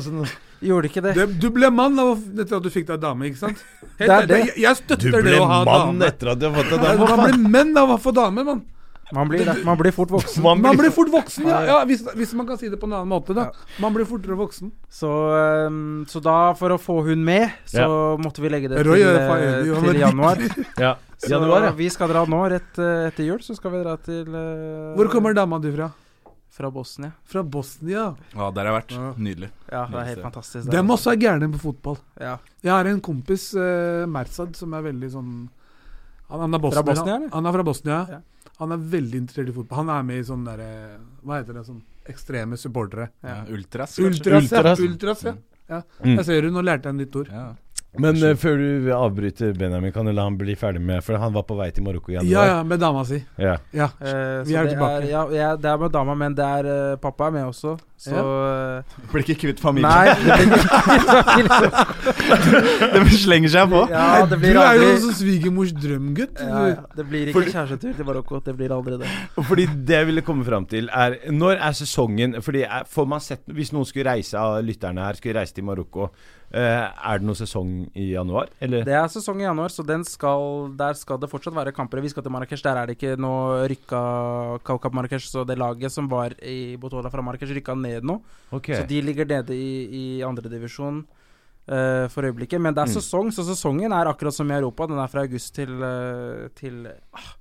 Gjorde ikke det. Det, du ble mann av, etter at du fikk deg dame, ikke sant? Det er det. Jeg, jeg du støtter ble det å ha mann etter at du har fått deg dame. Man blir menn av å få dame, mann. Man blir. Man blir fort voksen. Man Man blir blir fort voksen, ja. ja hvis, hvis man kan si det på en annen måte, da. Man blir fortere voksen. Så, ehm, så da, for å få hun med, så måtte vi legge det til, Røy, eh, til er januar. Ja. Så Januar, ja. vi skal dra nå, rett eh, etter jul. Så skal vi dra til uh, Hvor kommer dama di fra? Fra Bosnia. Fra Bosnia. Ja, der har jeg vært. Ja. Nydelig. Ja, det er helt Nydelig. fantastisk. Dem også er gærne på fotball. Ja. Jeg har en kompis, eh, Merzad, som er veldig sånn han, han er Bosnia, Fra Bosnia, eller? Han, er fra Bosnia. Ja. Han er veldig interessert i fotball. Han er med i sånn derre Hva heter det? Sånn ekstreme supportere. Ja. Ultras, Ultras, Ultras. ja. Ultras, ja. ja. Jeg ser du, nå lærte jeg en nytt ord. Ja. Men uh, før du avbryter Benjamin, kan du la han bli ferdig med For han var på vei til Marokko igjen? Ja, ja, med dama si. Ja. Ja. uh, Vi er tilbake. tilbake. ja, ja, det er med dama, men det er uh, pappa er med også. Så ja. Blir ikke kvitt familien. Nei, det blir, ikke kvitt det slenger seg på. ja, det du blir er jo aldri sånn svigermors drømgutt. ja, ja, Det blir ikke kjærestetur til Marokko. Det blir aldri det. Fordi det jeg ville komme fram til, er Når er sesongen Fordi er, får man sett Hvis noen skulle reise av lytterne her, skulle reise til Marokko, er det noen sesong i januar? Eller? Det er sesong i januar, så den skal, der skal det fortsatt være kamper. Vi skal til Marrakech. Der er det ikke noe rykka Kaukab Marrakech, så det laget som var i Botola fra Marrakech, rykka ned nå. Okay. Så de ligger nede i, i andredivisjon uh, for øyeblikket. Men det er Mm. sesong, så sesongen er akkurat som i Europa. Den er fra august til, eh, til ah,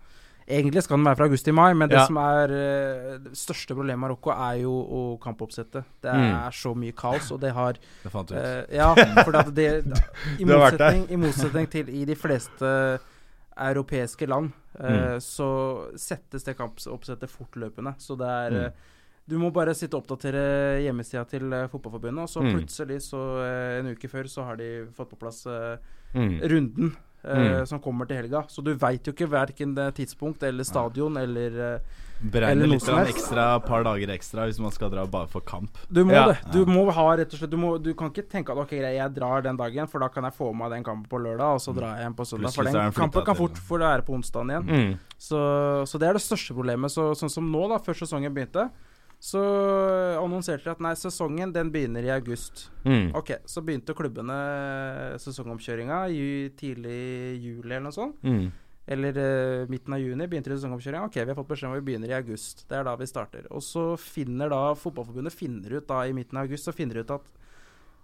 Egentlig skal den være fra august til mai, men det Ja. som er eh, det største problemet i Marokko, er jo å kampoppsettet. Det Mm. er så mye kaos, og det har Det fant du ut. Uh, ja, for det, det, i, motsetning, I motsetning til i de fleste europeiske land, uh, Mm. så settes det kampoppsettet fortløpende. Så det er Mm. eh, Du må bare sitte og oppdatere hjemmesida til eh, Fotballforbundet, og så Mm. plutselig, så eh, en uke før, så har de fått på plass eh, mm. runden. Eh, Mm. Som kommer til helga. Så du veit jo ikke verken tidspunkt eller stadion eller eh, Beregne eller noe litt sånn ekstra, par dager ekstra hvis man skal dra bare for kamp. Du må Ja. det. Du må ha rett og slett Du, må, du kan ikke tenke at ok, greit, jeg drar den dagen, for da kan jeg få med meg den kampen på lørdag, og så drar jeg hjem på søndag. For Plutselig den kampen kan fort få være på onsdagen igjen. Mm. Så, så det er det største problemet. Så, sånn som nå, da, før sesongen begynte, så annonserte de at nei, sesongen den begynner i august. Mm. Ok, så begynte klubbene sesongomkjøringa i tidlig juli eller noe sånt. Mm. Eller uh, midten av juni begynte de sesongoppkjøringa. Ok, vi har fått beskjed om at vi begynner i august. Det er da vi starter. Og så finner da Fotballforbundet finner ut da i midten av august Så finner de ut at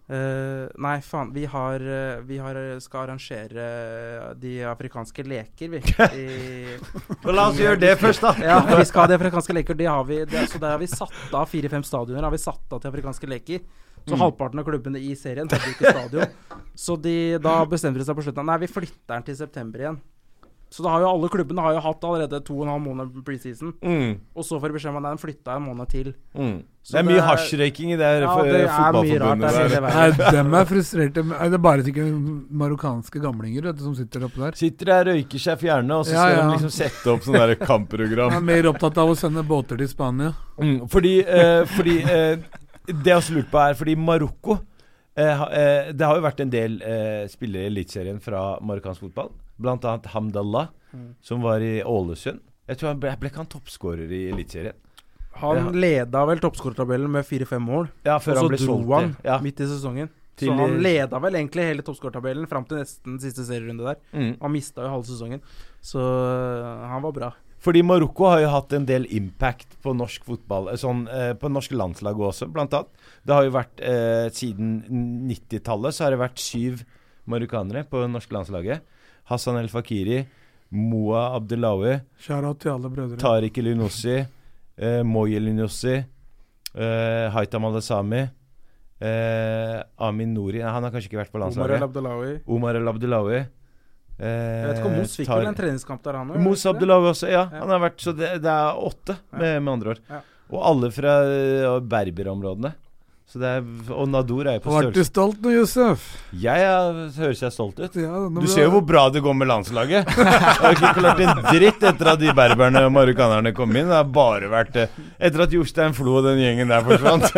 eh, Nei, faen, vi har, uh, vi har skal arrangere de afrikanske leker, vi. La oss gjøre det først, da. ja, vi skal ha de afrikanske leker. Det har vi, det, så der har vi satt av fire-fem stadioner har vi satt av til afrikanske leker. Så Mm. halvparten av klubbene i serien hadde ikke stadion. Så de, da bestemte de seg på slutten Nei, vi flytter den til september igjen. Så da har jo alle klubbene har jo hatt allerede to og en halv måned preseason. Mm. Og så får de beskjed om at den flytta en måned til. Mm. Så Det er det mye er- hasjrøyking i det her Ja, for- det er mye rart fotballforbundet der, det Nei, dem er frustrerte. Er det bare sikkert marokkanske gamlinger vet du, som sitter oppe der? Sitter der, røyker seg fjerne, og så skal ja. de liksom sette opp sånn der kampprogram Jeg er mer opptatt av å sende båter til Spania. Mm, fordi eh, fordi eh, Det jeg også lurte på, er fordi Marokko eh, eh, Det har jo vært en del eh, spillere i Eliteserien fra marokkansk fotball. Blant annet Hamdallah, Mm. som var i Ålesund. Jeg tror han ble, ble ikke han toppskårer i Eliteserien? Han leda vel toppskårertabellen med fire-fem mål. Ja, Og så dro solgt han Ja. midt i sesongen. Til- så han leda vel egentlig hele toppskårertabellen fram til nesten siste serierunde der. Mm. Han mista jo halve sesongen. Så øh, han var bra. Fordi Marokko har jo hatt en del impact på norsk fotball. eh, Sånn, eh, på norske landslag også, blant annet. Det har jo vært eh, Siden 90-tallet så har det vært syv marokkanere på det norske landslaget. Hassan El Fakiri, Moa Abdelawi. Tariq Elinossi, eh, Moyel Elinossi, eh, Haitam Alasami, eh, Amin Nouri Han har kanskje ikke vært på Omar El landslaget. Abdelawi. Omar El Abdelawi. Eh, Jeg vet ikke om Mos fikk tar- vel en treningskamp der, han òg? Mos Abdelawi også, ja. Ja. Han har vært, så det, det er åtte, med, med andre ord. Ja. Og alle fra eh, berberområdene. Så det er, og Nador er jo på størrelse Ble du stolt nå, Josef? Jeg er, høres jeg stolt ut. Ja, Du ser jo hvor bra det går med landslaget. Jeg har ikke klart en dritt etter at de berberne og marokkanerne kom inn. Det har bare vært det Etter at Jostein Flo og den gjengen der forsvant.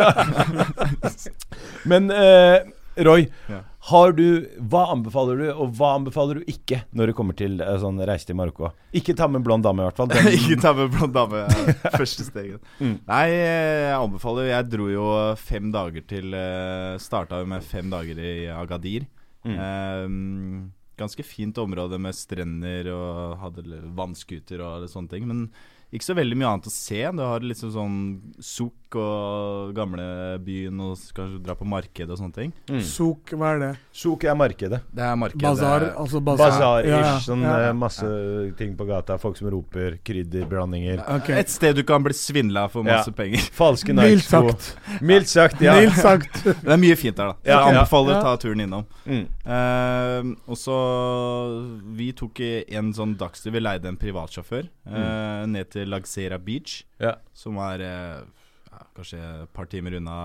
Men eh, Roy, Ja. Har du Hva anbefaler du, og hva anbefaler du ikke når det kommer til eh, sånn reise til Marokko? Ikke ta med blond dame, i hvert fall. Den, Ikke ta med blond dame. Første steget. Mm. Nei, jeg anbefaler Jeg dro jo fem dager til uh, Starta med fem dager i Agadir. Mm. Eh, ganske fint område med strender og hadde vannskuter og sånne ting. Men ikke så veldig mye annet å se. Du har liksom sånn Suk og gamlebyen og kanskje dra på markedet og sånne ting. mm. Suk, hva er det? Sok er markedet. Det er markedet. Bazar? Altså bazar. Bazar-ish. Ja, ja, Sånn ja. eh, masse ting på gata. Folk som roper. Krydderblandinger. Okay. Et sted du kan bli svindla for masse Ja. penger. Falske Mildt Nike-sko. sagt. Mildt sagt, ja. Mildt sagt. Det er mye fint der, da. Jeg anbefaler Ja. å ta turen innom. Mm. Uh, og så Vi tok i en sånn dagstid Vi leide en privatsjåfør eh, ned til Lagsera Beach, Ja. som er ja, kanskje et par timer unna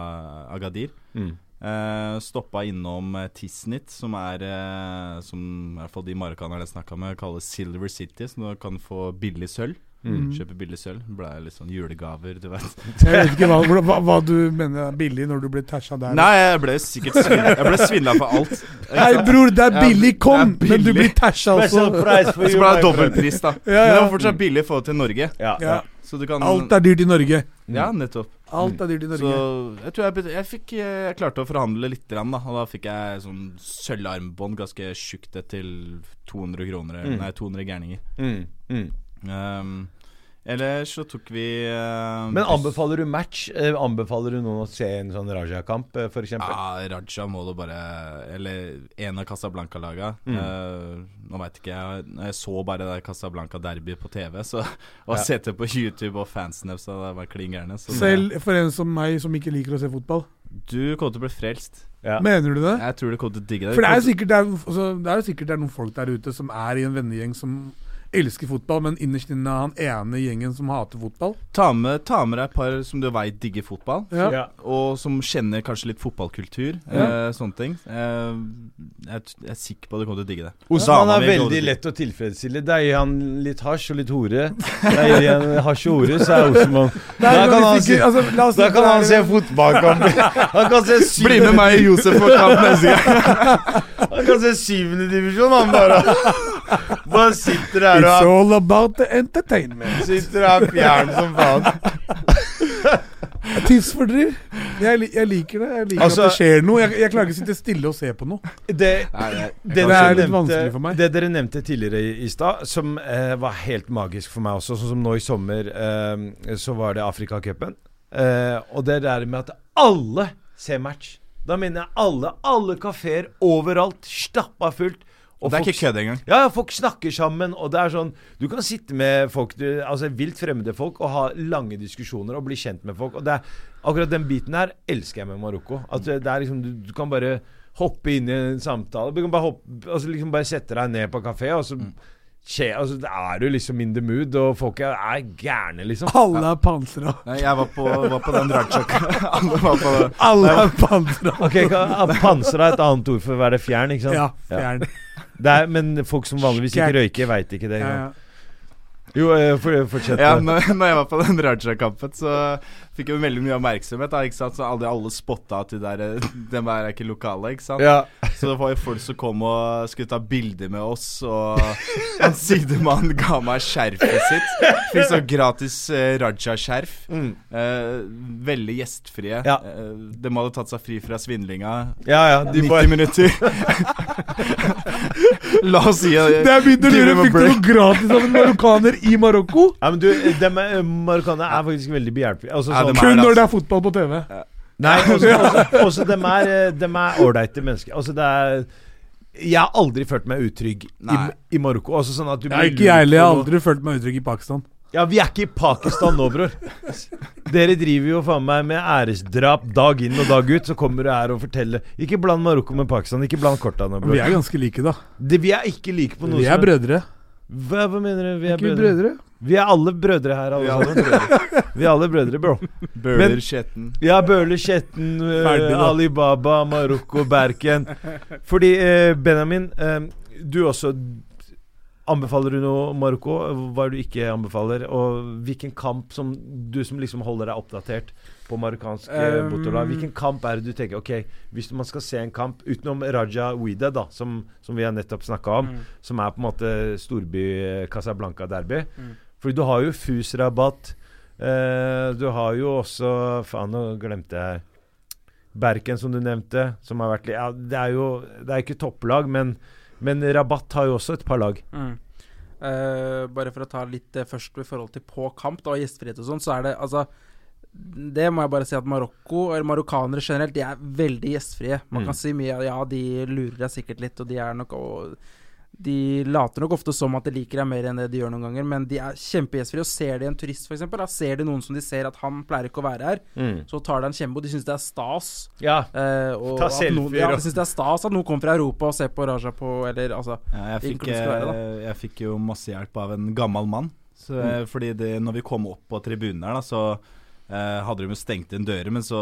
Agadir. Mm. Eh, stoppa innom eh, Tisnit, som er eh, Som i hvert fall de marokkanerne jeg snakka med, kaller Silver City. Så du kan få billig sølv. Mm. Kjøpe billig sølv. Ble litt sånn julegaver, du vet. Jeg vet ikke hva, hva, hva, du mener er billig når du blir tæsja der. Nei, jeg ble sikkert svindla Jeg ble svindla for alt. Nei, bror, det er billig, kom! Er billig. Men du blir tæsja også. for Så ble det dobbeltpris, da. Ja, Men det ja. var fortsatt billig i forhold til Norge. Ja. Ja. Så du kan Alt er dyrt i Norge. Ja, nettopp. Alt er dyrt i Norge. Så jeg tror jeg, jeg fikk Jeg klarte å forhandle litt, da. Og da fikk jeg sånn sølvarmbånd, ganske tjukt, til 200 kroner. Mm. Nei, 200 gærninger. Mm. Mm. Um, ellers så tok vi uh, Men anbefaler du match? Eh, anbefaler du noen å se en sånn Raja-kamp, eh, for eksempel? Ja, Raja må du bare Eller en av Casablanca-laga. Mm. Uh, nå veit ikke jeg Jeg så bare det Casablanca-derby på TV, så å Ja. se det på YouTube og fansnap, så det var klin gærne. Selv for en som meg, som ikke liker å se fotball. du kommer til å bli frelst. Ja. Mener du det? Jeg tror du kommer til å digge det. For det er jo sikkert det er, altså, det er sikkert det er noen folk der ute som er i en vennegjeng som elsker fotball, men innerst inne er han ene gjengen som hater fotball. Ta med, ta med deg et par som du veit digger fotball, Ja. Ja. og som kjenner kanskje litt fotballkultur. Eh, sånne ting. Eh, jeg, jeg er sikker på at du kommer til å digge det. Osman han er veldig lett å tilfredsstille. Da gir han litt hasj og litt hore. Da gir han hasj og hore, så er Osman Da kan han se, altså, da kan han se fotballkamp. Han kan se. Bli med meg og Josef, på kamp neste gang. han kan se syvendedivisjon, han bare. Bare sitter her It's all about the entertainment. Sitter her fjern som faen. Tidsfordriv. Jeg, li- jeg liker det. Jeg liker Altså- at det skjer noe. Jeg, jeg klarer ikke å sitte stille og se på noe. Det, Nei, jeg det, Det er litt vanskelig for meg. det dere nevnte tidligere i, i stad, som eh, var helt magisk for meg også, sånn som nå i sommer, eh, så var det Afrikacupen. Eh, og det der med at alle ser match. Da mener jeg alle. Alle kafeer overalt. Stappa fullt. Og Det er folk- ikke kødd engang. Ja, ja, folk snakker sammen, og det er sånn Du kan sitte med folk du, Altså vilt fremmede folk og ha lange diskusjoner og bli kjent med folk. Og det er Akkurat den biten her elsker jeg med Marokko. At det er liksom du, du kan bare hoppe inn i en samtale. Du kan bare hoppe Altså liksom bare sette deg ned på kafé, og så skje, altså, er du liksom in the mood, og folk er, er gærne, liksom. Alle er pansra. Nei, jeg var på, var på den Raja Alle var på det. Alle er pansra. Ok, Pansra er et annet ord for å være fjern, ikke sant? Ja, fjern. Det er, men folk som vanligvis ikke røyker, veit ikke det. Sant? Jo, eh, fortsett. Ja, når, når jeg var på den Raja-kampen, så fikk jeg veldig mye oppmerksomhet. Da, ikke sant? Så alle, alle spotta at de der Dem er ikke lokale, ikke sant. ja. Så det var jo folk som kom og skulle ta bilder med oss, og en sidemann ga meg skjerfet sitt. Fikk sånn gratis eh, Raja-skjerf. Mm. Eh, veldig gjestfrie. Ja. Eh, de hadde tatt seg fri fra svindlinga. ja, ja. De 90 bare minutter. La oss si eh, Det er begynt å lure. Fikk du noe gratis av en marokkaner i Marokko? Ja, men du, er, marokkanere er faktisk veldig behjelpelige. Altså, sånn, Kun det, når altså. det er fotball på TV. nei, også, også, også dem er eh, er ålreite mennesker. Altså, det er Jeg har aldri følt meg utrygg i, i Marokko. Altså sånn at du Ja, ikke jeg heller. Jeg har aldri følt meg utrygg i Pakistan. Ja, vi er ikke i Pakistan nå, bror. Dere driver jo faen meg med æresdrap dag inn og dag ut. Så kommer du her og forteller Ikke bland Marokko med Pakistan. Ikke bland korta nå, Vi er ganske like, da. Det, vi er ikke like på noe Vi er brødre. Hva, hva mener du? Vi er Ikke vi brødre. brødre? Vi er alle brødre her, alle Vi er alle sammen. Vi er alle brødre, bro. Bøhler, Skjetten Ja, Bøhler, Skjetten, uh, Alibaba, Marokko, Berken. Fordi uh, Benjamin, uh, du også Anbefaler du noe Marokko? Hva er du ikke anbefaler? Og hvilken kamp som du som liksom holder deg oppdatert på marokkansk eh, Um, fotballag, hvilken kamp er det du tenker Ok, hvis man skal se en kamp utenom Raja Ouida, da, som, som vi har nettopp snakka om, Mm. som er på en måte storby eh, Casablanca-derby. Mm. Fordi du har jo Fus Rabat. Eh, du har jo også Faen, nå glemte jeg Berken, som du nevnte. Som har vært ja, Det er jo Det er ikke topplag, men, men Rabat har jo også et par lag. Mm. Uh, bare for å ta litt uh, først i forhold til på kamp da, og gjestfrihet og sånn, så er det altså Det må jeg bare si at Marokko, eller marokkanere generelt, de er veldig gjestfrie. Man Mm. kan si mye Ja, de lurer deg sikkert litt, og de er nok og, De later nok ofte som at de liker deg mer enn det de gjør noen ganger, men de er kjempegjestfrie. Og ser de en turist, f.eks., da ser de noen som de ser at han pleier ikke å være her, så tar de en kjempe, og de syns det er stas. Ja. Eh, og Ta selfier noen, ja, de syns det er stas at noen kommer fra Europa og ser på Raja på Eller altså Ja, jeg, fikk, være, eh, jeg fikk jo masse hjelp av en gammel mann. Så, Mm. eh, Fordi det, når vi kom opp på tribunen her, da, så eh, hadde de jo stengt inn dører, men så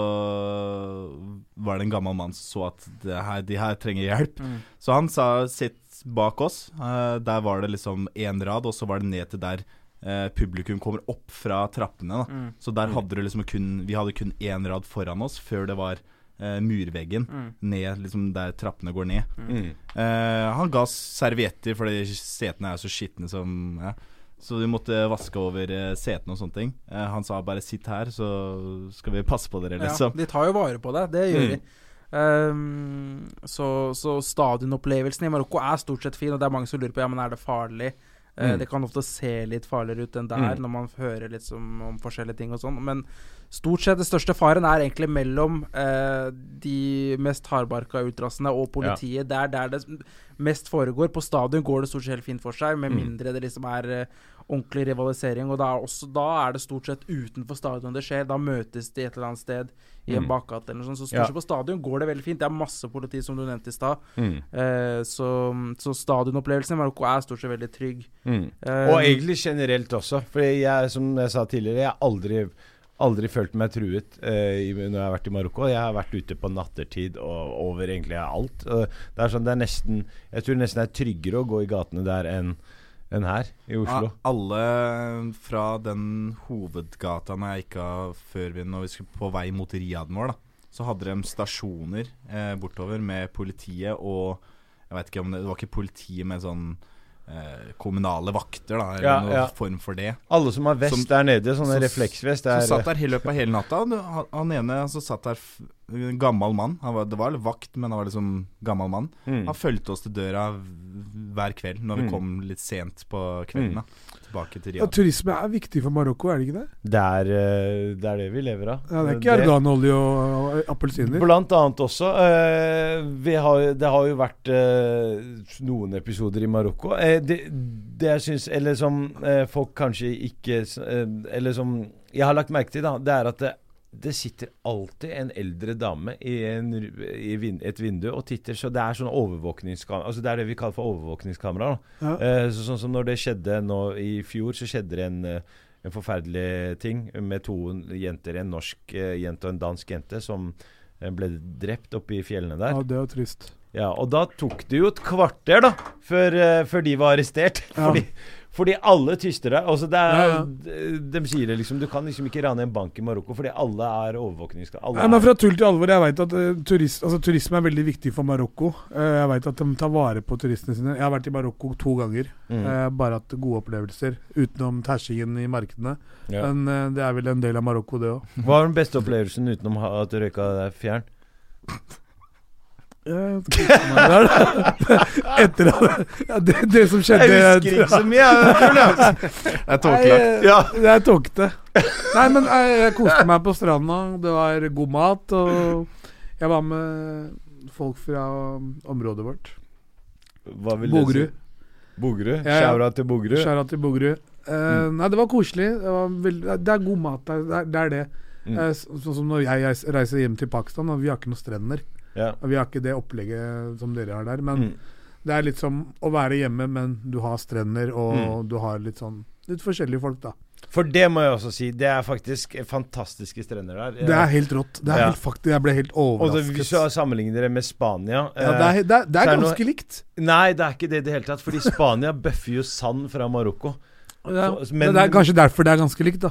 var det en gammel mann som så at det her, de her trenger hjelp. mm. Så han sa sitt bak oss. eh, der var det liksom én rad, og så var det ned til der eh, publikum kommer opp fra trappene. da Mm. Så der hadde du liksom kun Vi hadde kun én rad foran oss før det var Uh, murveggen Mm. ned liksom der trappene går ned. Mm. Uh, han ga oss servietter, fordi setene er så skitne som ja. Så vi måtte vaske over setene og sånne ting. Han sa bare 'sitt her, så skal vi passe på dere', liksom. Ja, de tar jo vare på det. Det gjør Mm. de. Ehm, så, så stadionopplevelsen i Marokko er stort sett fin, og det er mange som lurer på ja, men er det farlig. Eh, Mm. Det kan ofte se litt farligere ut enn det er Mm. når man hører litt som, om forskjellige ting og sånn. Men stort sett det største faren er egentlig mellom uh, de mest hardbarka ultrasene og politiet. Det er der det mest foregår. På stadion går det stort sett helt fint for seg, med Mm. mindre det liksom er eh, ordentlig rivalisering. Og da er, også, da er det stort sett utenfor stadion det skjer. Da møtes de et eller annet sted i en Mm. bakgate eller noe sånt. Så stort Ja. på stadion går det veldig fint. Det er masse politi, som du nevnte i stad. Mm. Eh, så, så stadionopplevelsen i Marokko er stort sett veldig trygg. Mm. Eh, Og egentlig generelt også. For jeg, som jeg sa tidligere, jeg har aldri Aldri følt meg truet eh, når jeg har vært i Marokko. Jeg har vært ute på nattertid og over egentlig alt. Det er sånn, det er nesten Jeg tror nesten det er tryggere å gå i gatene der enn enn her i Oslo. Ja, alle fra den hovedgata når jeg gikk av før vi, når vi skulle på vei mot Riaden vår, da, så hadde de stasjoner eh, bortover med politiet og Jeg vet ikke om det, det var ikke politiet med sånn kommunale vakter, da, eller Ja, noen ja. form for det. Alle som har vest Som- der nede, sånne så- refleksvest, Så er satt der i løpet av hele natta. Han, han ene altså, satt der en gammel mann. Han var, det var vakt, men han var liksom gammel mann. mm. Han fulgte oss til døra hver kveld når vi Mm. kom litt sent på kvelden. da Tilbake til Ja, turisme er viktig for Marokko, er det ikke det? det, er, eh, det er det vi lever av. Ja, det er ikke arganolje og og appelsiner. Blant annet også. eh, vi har, det har jo vært eh, noen episoder i Marokko. Eh, det, det jeg syns Eller som eh, folk kanskje ikke Eller som jeg har lagt merke til, da, det er at det, det sitter alltid en eldre dame i, en, i vin, et vindu og titter. Så det er sånn overvåkningskamera Altså det er det vi kaller for overvåkningskamera. Ja. Eh, så, sånn som når det skjedde nå i fjor, så skjedde det en, eh, en forferdelig ting med to jenter. En norsk eh, jente og en dansk jente som ble drept oppe i fjellene der. Ja, det er trist. Ja, Og da tok det jo et kvarter da før, eh, før de var arrestert. Ja. Fordi, fordi alle tyster deg. Altså det er, Ja, ja. de, de sier det liksom Du kan liksom ikke rane en bank i Marokko fordi alle er overvåkningskamera. Ja, men fra tull til alvor, jeg vet at uh, turist, altså, turisme er veldig viktig for Marokko. Uh, jeg vet at de tar vare på turistene sine. Jeg har vært i Marokko to ganger. Mm. Uh, bare hatt gode opplevelser, utenom tersingen i markedene. Ja. Men det er vel en del av Marokko, det òg. Hva var den beste opplevelsen utenom at du røyka deg fjern? Etter at ja, det, det som skjedde Jeg husker ikke så mye. jeg det. Er tåkelagt. eh, Ja. Det er tåkete. Nei, men jeg, jeg koste meg på stranda. Det var god mat, og jeg var med folk fra området vårt. Hva vil Bogerud. si? Bogerud? Ja, ja. Til Bogerud. Skjæra til Bogerud. mm. nei, det var koselig. Det, var det er god mat der. Det er det. Mm. Uh, sånn som når jeg reiser hjem til Pakistan, og vi har ikke noen strender. Ja. Og vi har ikke det opplegget som dere har der. Men Mm. det er litt som å være hjemme, men du har strender, og Mm. du har litt sånn Litt forskjellige folk, da. For det må jeg også si. Det er faktisk fantastiske strender der. Det er helt rått. Det er Ja. helt faktisk, Jeg ble helt overrasket. Og hvis du sammenligner det med Spania Ja, det er, det er, det så er er ganske likt. Nei, det er ikke det i det hele tatt. Fordi Spania bøffer jo sand fra Marokko. Ja. Så- Men, det er kanskje derfor det er ganske likt, da.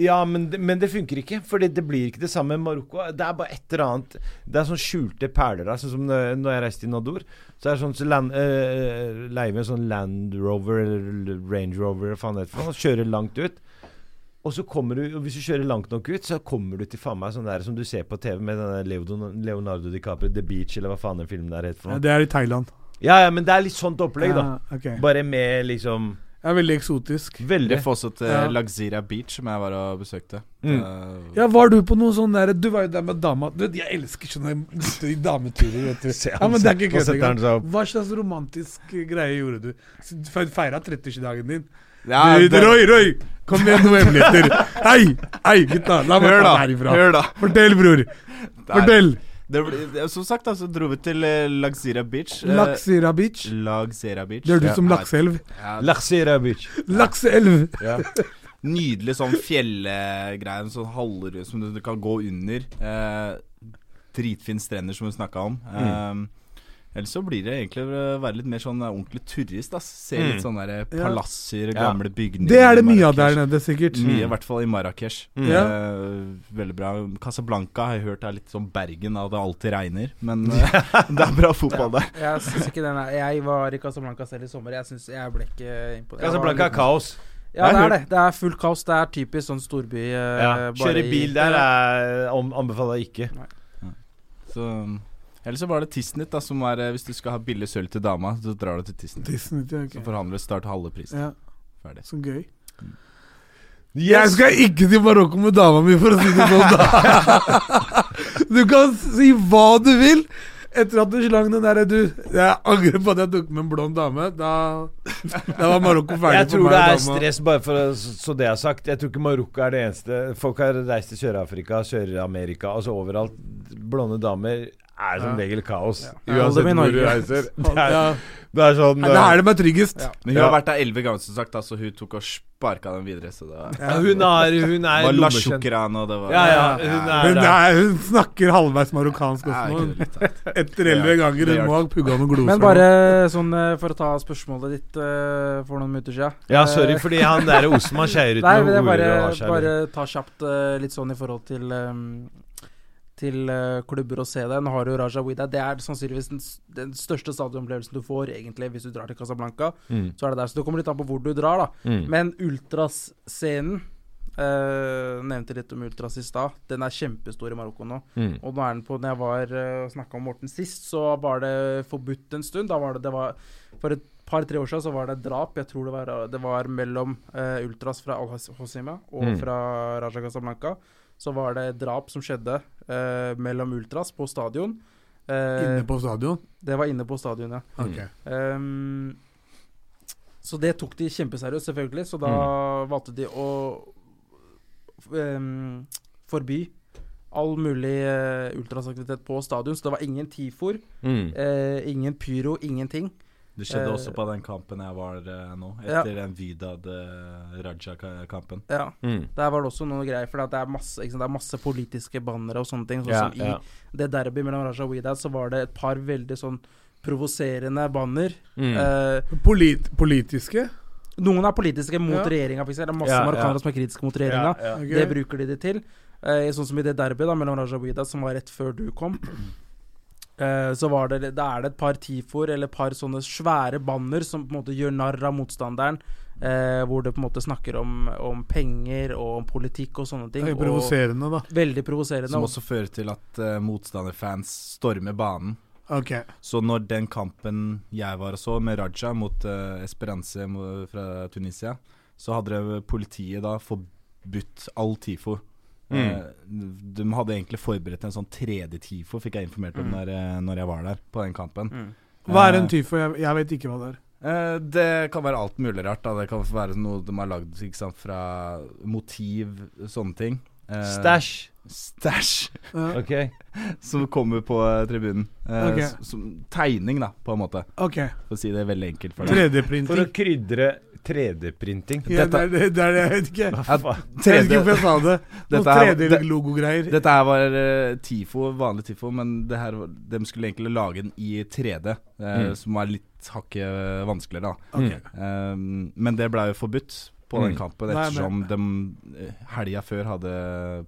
Ja, men men det funker ikke. For det blir ikke det samme. med Marokko Det er bare et eller annet Det er sånn skjulte perler der. Sånn som når jeg reiste i Nador. Så er det sånn så land, eh, Leier vi en sånn Land Rover eller Range Rover faen det heter. Kjører langt ut. Og så kommer du og Hvis du kjører langt nok ut, så kommer du til faen meg sånn der som du ser på TV med denne Leonardo, DiCaprio, The Beach, eller hva faen den filmen der heter for Ja, det er i Thailand. Ja, ja, men det er litt sånt opplegg, da. Ja, okay. Bare med liksom Er veldig eksotisk. Veldig. Får til Ja. Lagzira Beach, som jeg var og besøkte. Mm. Uh, Ja, var du på noe sånn derre Du var jo der med dama Du vet, Jeg elsker sånne gutter- dameturer, vet du. Ja, men det er ikke kødd engang. Hva slags romantisk greie gjorde du? Feira 30-årsdagen din. Ja, du, det- Roy, Roy! Kom igjen, noen hemmeligheter. Hei! Hei, gutta! La meg ta herifra. hør da. Fortell, bror. Fortell. Det ble, som sagt, så dro vi til eh, Lagzira Beach. Eh, Laksira Beach. Laxera Beach. Det høres ut som lakseelv. ja, Laxira Beach. Lakseelv! Ja. Nydelig sånn fjellgreie, sånn halvrød som du, du kan gå under. Eh, dritfin strender, som vi snakka om. Mm. Eh, Ellers så blir det egentlig være litt mer sånn eh, ordentlig turist. ass Se Mm. litt sånne der Ja. palasser, Ja. gamle bygninger. Det er det mye av der nede, sikkert. Mm. Mye, i hvert fall i Marrakech. Mm. Ja. Eh, veldig bra. Casablanca har jeg hørt er litt som Bergen, at det alltid regner. Men eh, det er bra fotball der. Jeg synes ikke den er Jeg var i Casablanca selv i sommer. Jeg synes jeg ble ikke imponert. Casablanca er kaos. Ja, det er det. Det er fullt kaos. Det er typisk sånn storby. eh, Ja. Kjøre i- bil der er, om, anbefaler jeg ikke. Så Eller så var det Tisnit, da, som er eh, Hvis du skal ha billig sølv til dama, så drar du til Tisnit. Disney, ja, Så forhandler du start halve prisen. ja, Ferdig. så gøy. Jeg skal ikke til Marokko med dama mi, for å si det sånn. da Du kan si hva du vil. Etter at du slang den derre du Jeg angrer på at jeg tok med en blond dame. Da, da var Marokko ferdig Jeg for tror det er dama. stress, bare for å, så det er sagt. Jeg tror ikke Marokko er det eneste. Folk har reist til Sør-Afrika, Sør-Amerika, altså overalt. Blonde damer er som regel kaos. Ja. Uansett hvor du reiser. Det er, Ja. det er sånn Nei, Da er det meg tryggest. Ja. Men hun Ja. har vært der elleve ganger, som sagt, da, så hun tok og sparka den videre. Så det var, ja, Hun er, hun er det var La lommekjent. Og det var Ja, ja, hun er Hun, er, hun snakker halvveis marokkansk også teit. Etter elleve ganger. Hun må ha pugga noen gloser. Men bare sånn eh, for å ta spørsmålet ditt eh, for noen minutter siden. Ja, sorry, Eh, fordi han der Osman skeier ut noen men bare, bare ta kjapt litt sånn i forhold til Til eh, klubber å se den. Har du Raja Wida. Det er sannsynligvis den, den største stadionopplevelsen du får, egentlig, hvis du drar til Casablanca. Mm. Så er det der. Så det kommer litt an på hvor du drar, da. Mm. Men Ultras-scenen Uh, Nevnte litt om Ultras i stad. Den er kjempestor i Marokko nå. Mm. Og nå er den på Når jeg var uh, snakka om Morten sist, så var det forbudt en stund. Da var det, det var, For et par-tre år siden så var det drap. Jeg tror det var, det var mellom uh, Ultras fra Al-Hosima og Mm. fra Raja Casablanca. Så var det drap som skjedde eh, mellom Ultras på stadion. Eh, Inne på stadion? Det var inne på stadion, ja. Okay. Um, så det tok de kjempeseriøst, selvfølgelig. Så da valgte de å um, forby all mulig uh, ultrasaktivitet på stadion. Så det var ingen TIFOR, Mm. uh, ingen pyro, ingenting. Det skjedde Eh, også på den kampen jeg var uh, nå, Ja. etter den Vidad eh, Raja-kampen. Ja, Mm. Der var det også noe greier, for det er masse, ikke sant, det er masse politiske bannere og sånne ting. Sånn Ja, som i det derby mellom Raja og Widad, så var det et par veldig sånn provoserende banner. Mm. Eh, Polit politiske? noen er politiske mot Ja. regjeringa, f.eks. Det er masse Ja, ja. marokkanere som er kritiske mot regjeringa. Ja, ja. Ok. Det bruker de det til. Eh, sånn som i det derbyet mellom Raja og Widad, som var rett før du kom. Eh, så var det, da er det et par tifor eller et par sånne svære banner som på en måte gjør narr av motstanderen. Eh, hvor det på en måte snakker om, om penger og om politikk og sånne ting. Det er provoserende, da. veldig provoserende. Som også fører til at uh, motstanderfans stormer banen. Ok. Så når den kampen jeg var og så, med Raja mot uh, Esperance fra Tunisia, så hadde politiet da forbudt all TIFO. Mm. Eh, de hadde egentlig forberedt en sånn tredje TIFO, fikk jeg informert om Mm. når, jeg, når jeg var der, på den kampen. Mm. Hva er en TIFO? Jeg, jeg vet ikke hva det er. Eh, det kan være alt mulig rart. Da. Det kan være noe de har lagd ikke sant, fra motiv, sånne ting. Eh, Stæsj. Stæsj. Ja. Ok. Som kommer på eh, tribunen. Eh, Ok. Som tegning, da, på en måte. Okay. For å si det veldig enkelt for. For å krydre 3D-printing. Ja, det er det, er det, jeg vet ikke. Hva faen? Jeg vet ikke hvorfor jeg sa det. Dette er- 3D-logogreier. Dette her var uh, TIFO, vanlig TIFO, men det her, de skulle egentlig lage den i 3D, uh, Mm. som var litt hakket vanskeligere, da. Okay. Um, men det ble jo forbudt på den Mm. kampen, Nei, ettersom de eh, helga før hadde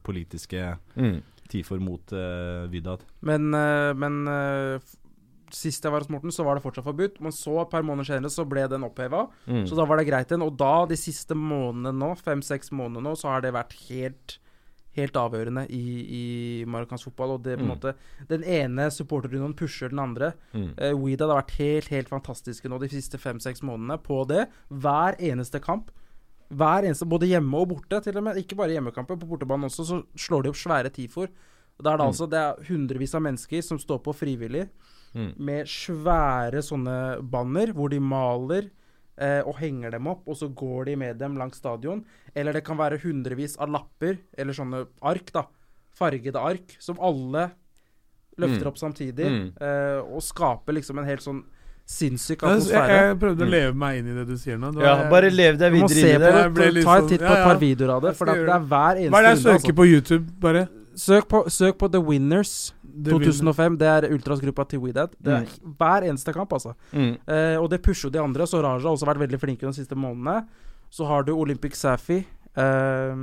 politiske Mm. TIFO-er mot uh, Vidad. Men, eh, men eh, sist jeg var hos Morten, så var det fortsatt forbudt. Men så, et par måneder senere, så ble den oppheva. Mm. Så da var det greit igjen. Og da, de siste månedene nå, fem-seks månedene nå, så har det vært helt Helt avgjørende i, i marokkansk fotball. Og det på en Mm. måte Den ene supporterrunden pusher den andre. Mm. Uh, Wydad har vært helt helt fantastiske nå de siste fem-seks månedene på det. Hver eneste kamp. Hver eneste, Både hjemme og borte, til og med. Ikke bare hjemmekamper, på bortebanen også, så slår de opp svære tifor. Og Da er det Mm. altså det er hundrevis av mennesker som står på frivillig Mm. med svære sånne banner hvor de maler eh, og henger dem opp, og så går de med dem langs stadion. Eller det kan være hundrevis av lapper, eller sånne ark, da. Fargede ark, som alle løfter Mm. opp samtidig, Mm. eh, og skaper liksom en helt sånn sinnssyk atmosfære. jeg, jeg prøvde å Mm. leve meg inn i det du sier nå. Det Ja, var- bare lev deg videre inn i på det. det. Jeg Ta en sånn- titt på et ja. par videoer av det, Jeg for det, det er hver eneste Hva er det jeg runde, søker altså. på YouTube, bare? Søk på, søk på The Winners vil- 2005. Det er ultrasgruppa til WeDad. Det er hver eneste kamp, altså. Mm. Eh, og det pusher jo de andre. Så Raja har også vært veldig flinke de siste månedene. Så har du Olympic Safi. Eh,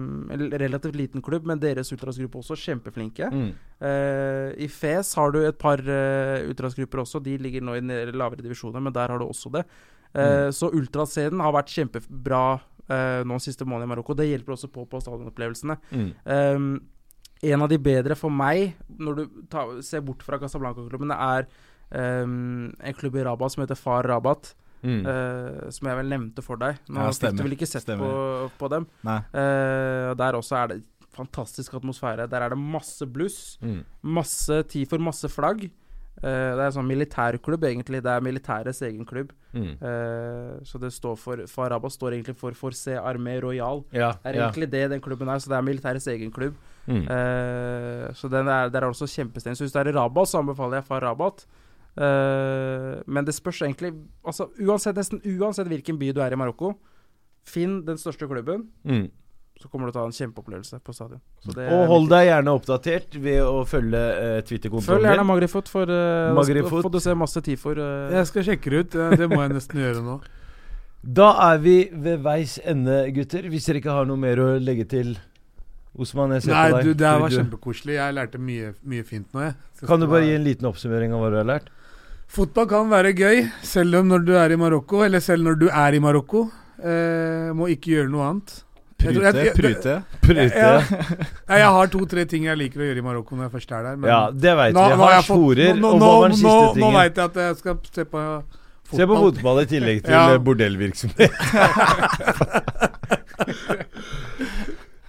relativt liten klubb, men deres ultrasgruppe også kjempeflinke. Mm. Eh, I Fes har du et par uh, ultrasgrupper også. De ligger nå i lavere divisjoner, men der har du også det. Eh, Så ultrascenen har vært kjempebra eh, nå siste måned i Marokko. Det hjelper også på på stadionopplevelsene. Mm. Um, en av de bedre for meg, når du tar, ser bort fra Casablanca-klubbene, er um, en klubb i Rabat som heter Far Rabat. Mm. Uh, som jeg vel nevnte for deg. Nå Ja, fikk du vel ikke sett på, på dem. Eh, der også er det fantastisk atmosfære. Der er det masse bluss, Mm. masse TIFOR, masse flagg. Uh, det er en sånn militærklubb, egentlig. Det er militærets egen klubb. Mm. Uh, så det står for Far Rabat står egentlig for Forcé Armé Royal. Ja. Det er ja. egentlig det den klubben er, så det er militærets egen klubb. Mm. Uh, så den er, der er også kjempestein. Så hvis det er i Rabat, så anbefaler jeg Far Rabat. Uh, men det spørs egentlig Altså uansett, Nesten uansett hvilken by du er i Marokko, finn den største klubben, Mm. så kommer du til å ha en kjempeopplevelse på stadion. Så det Og hold deg gjerne oppdatert ved å følge uh, Twitter-kontoen Følg gjerne. Magrifot, for uh, Magrifot. får du se masse tifor. Uh, Jeg skal sjekke det ut. Det må jeg nesten gjøre nå. Da er vi ved veis ende, gutter. Hvis dere ikke har noe mer å legge til. Osman, jeg ser Nei, på deg. du, det her var kjempekoselig. Jeg lærte mye, mye fint nå, jeg. Synes Kan du bare var- gi en liten oppsummering av hva du har lært? Fotball kan være gøy, selv om når du er i Marokko, eller selv når du er i Marokko. Eh, må ikke gjøre noe annet. Prute, jeg- jeg- prute. Prute. Ja. Ja, jeg har to-tre ting jeg liker å gjøre i Marokko når jeg først er der. Men det veit nå, vi. Jeg har jeg fått- Harsjorer. nå, Og nå, var den nå, siste nå, veit jeg at jeg skal se på fotball. Se på fotball i tillegg til Ja. bordellvirksomhet.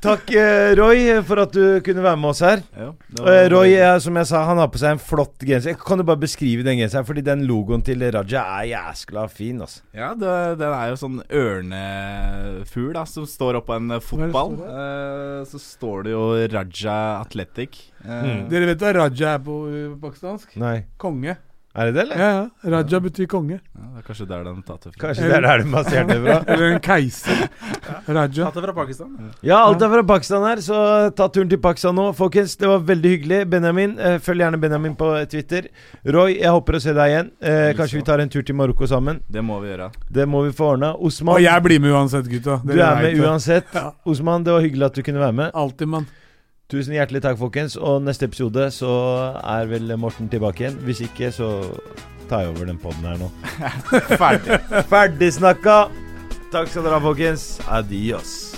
Takk, eh, Roy, for at du kunne være med oss her. Ja, Eh, var- Roy, eh, som jeg sa, han har på seg en flott genser. Kan du bare beskrive den genseren? Fordi den logoen til Raja er jæskla fin, altså. Ja, det, den er jo sånn ørnefugl da, som står oppå en eh, fotball. Eh, så står det jo Raja Athletic. Eh, Mm. Dere vet hva Raja er på pakistansk? Nei. Konge. Er det det, eller? Ja, ja. Raja betyr konge. Ja, det er kanskje der den tatt det fra. Kanskje det er der de baserte det fra? Eller en keiser. Raja. Tatt det fra Pakistan. Ja, alt er fra Pakistan her, så ta turen til Pakistan nå. Folkens, det var veldig hyggelig. Benjamin, eh, følg gjerne Benjamin på Twitter. Roy, jeg håper å se deg igjen. Eh, kanskje vi tar en tur til Marokko sammen. Det må vi gjøre. Det må vi få ordna. Osman, Og jeg blir med uansett, gutta. du er med uansett. Ja. Osman, det var hyggelig at du kunne være med. Alltid, mann. Tusen hjertelig takk, folkens. Og neste episode så er vel Morten tilbake igjen. Hvis ikke, så tar jeg over den poden her nå. Ferdig. Ferdig snakka! Takk skal dere ha, folkens. Adios.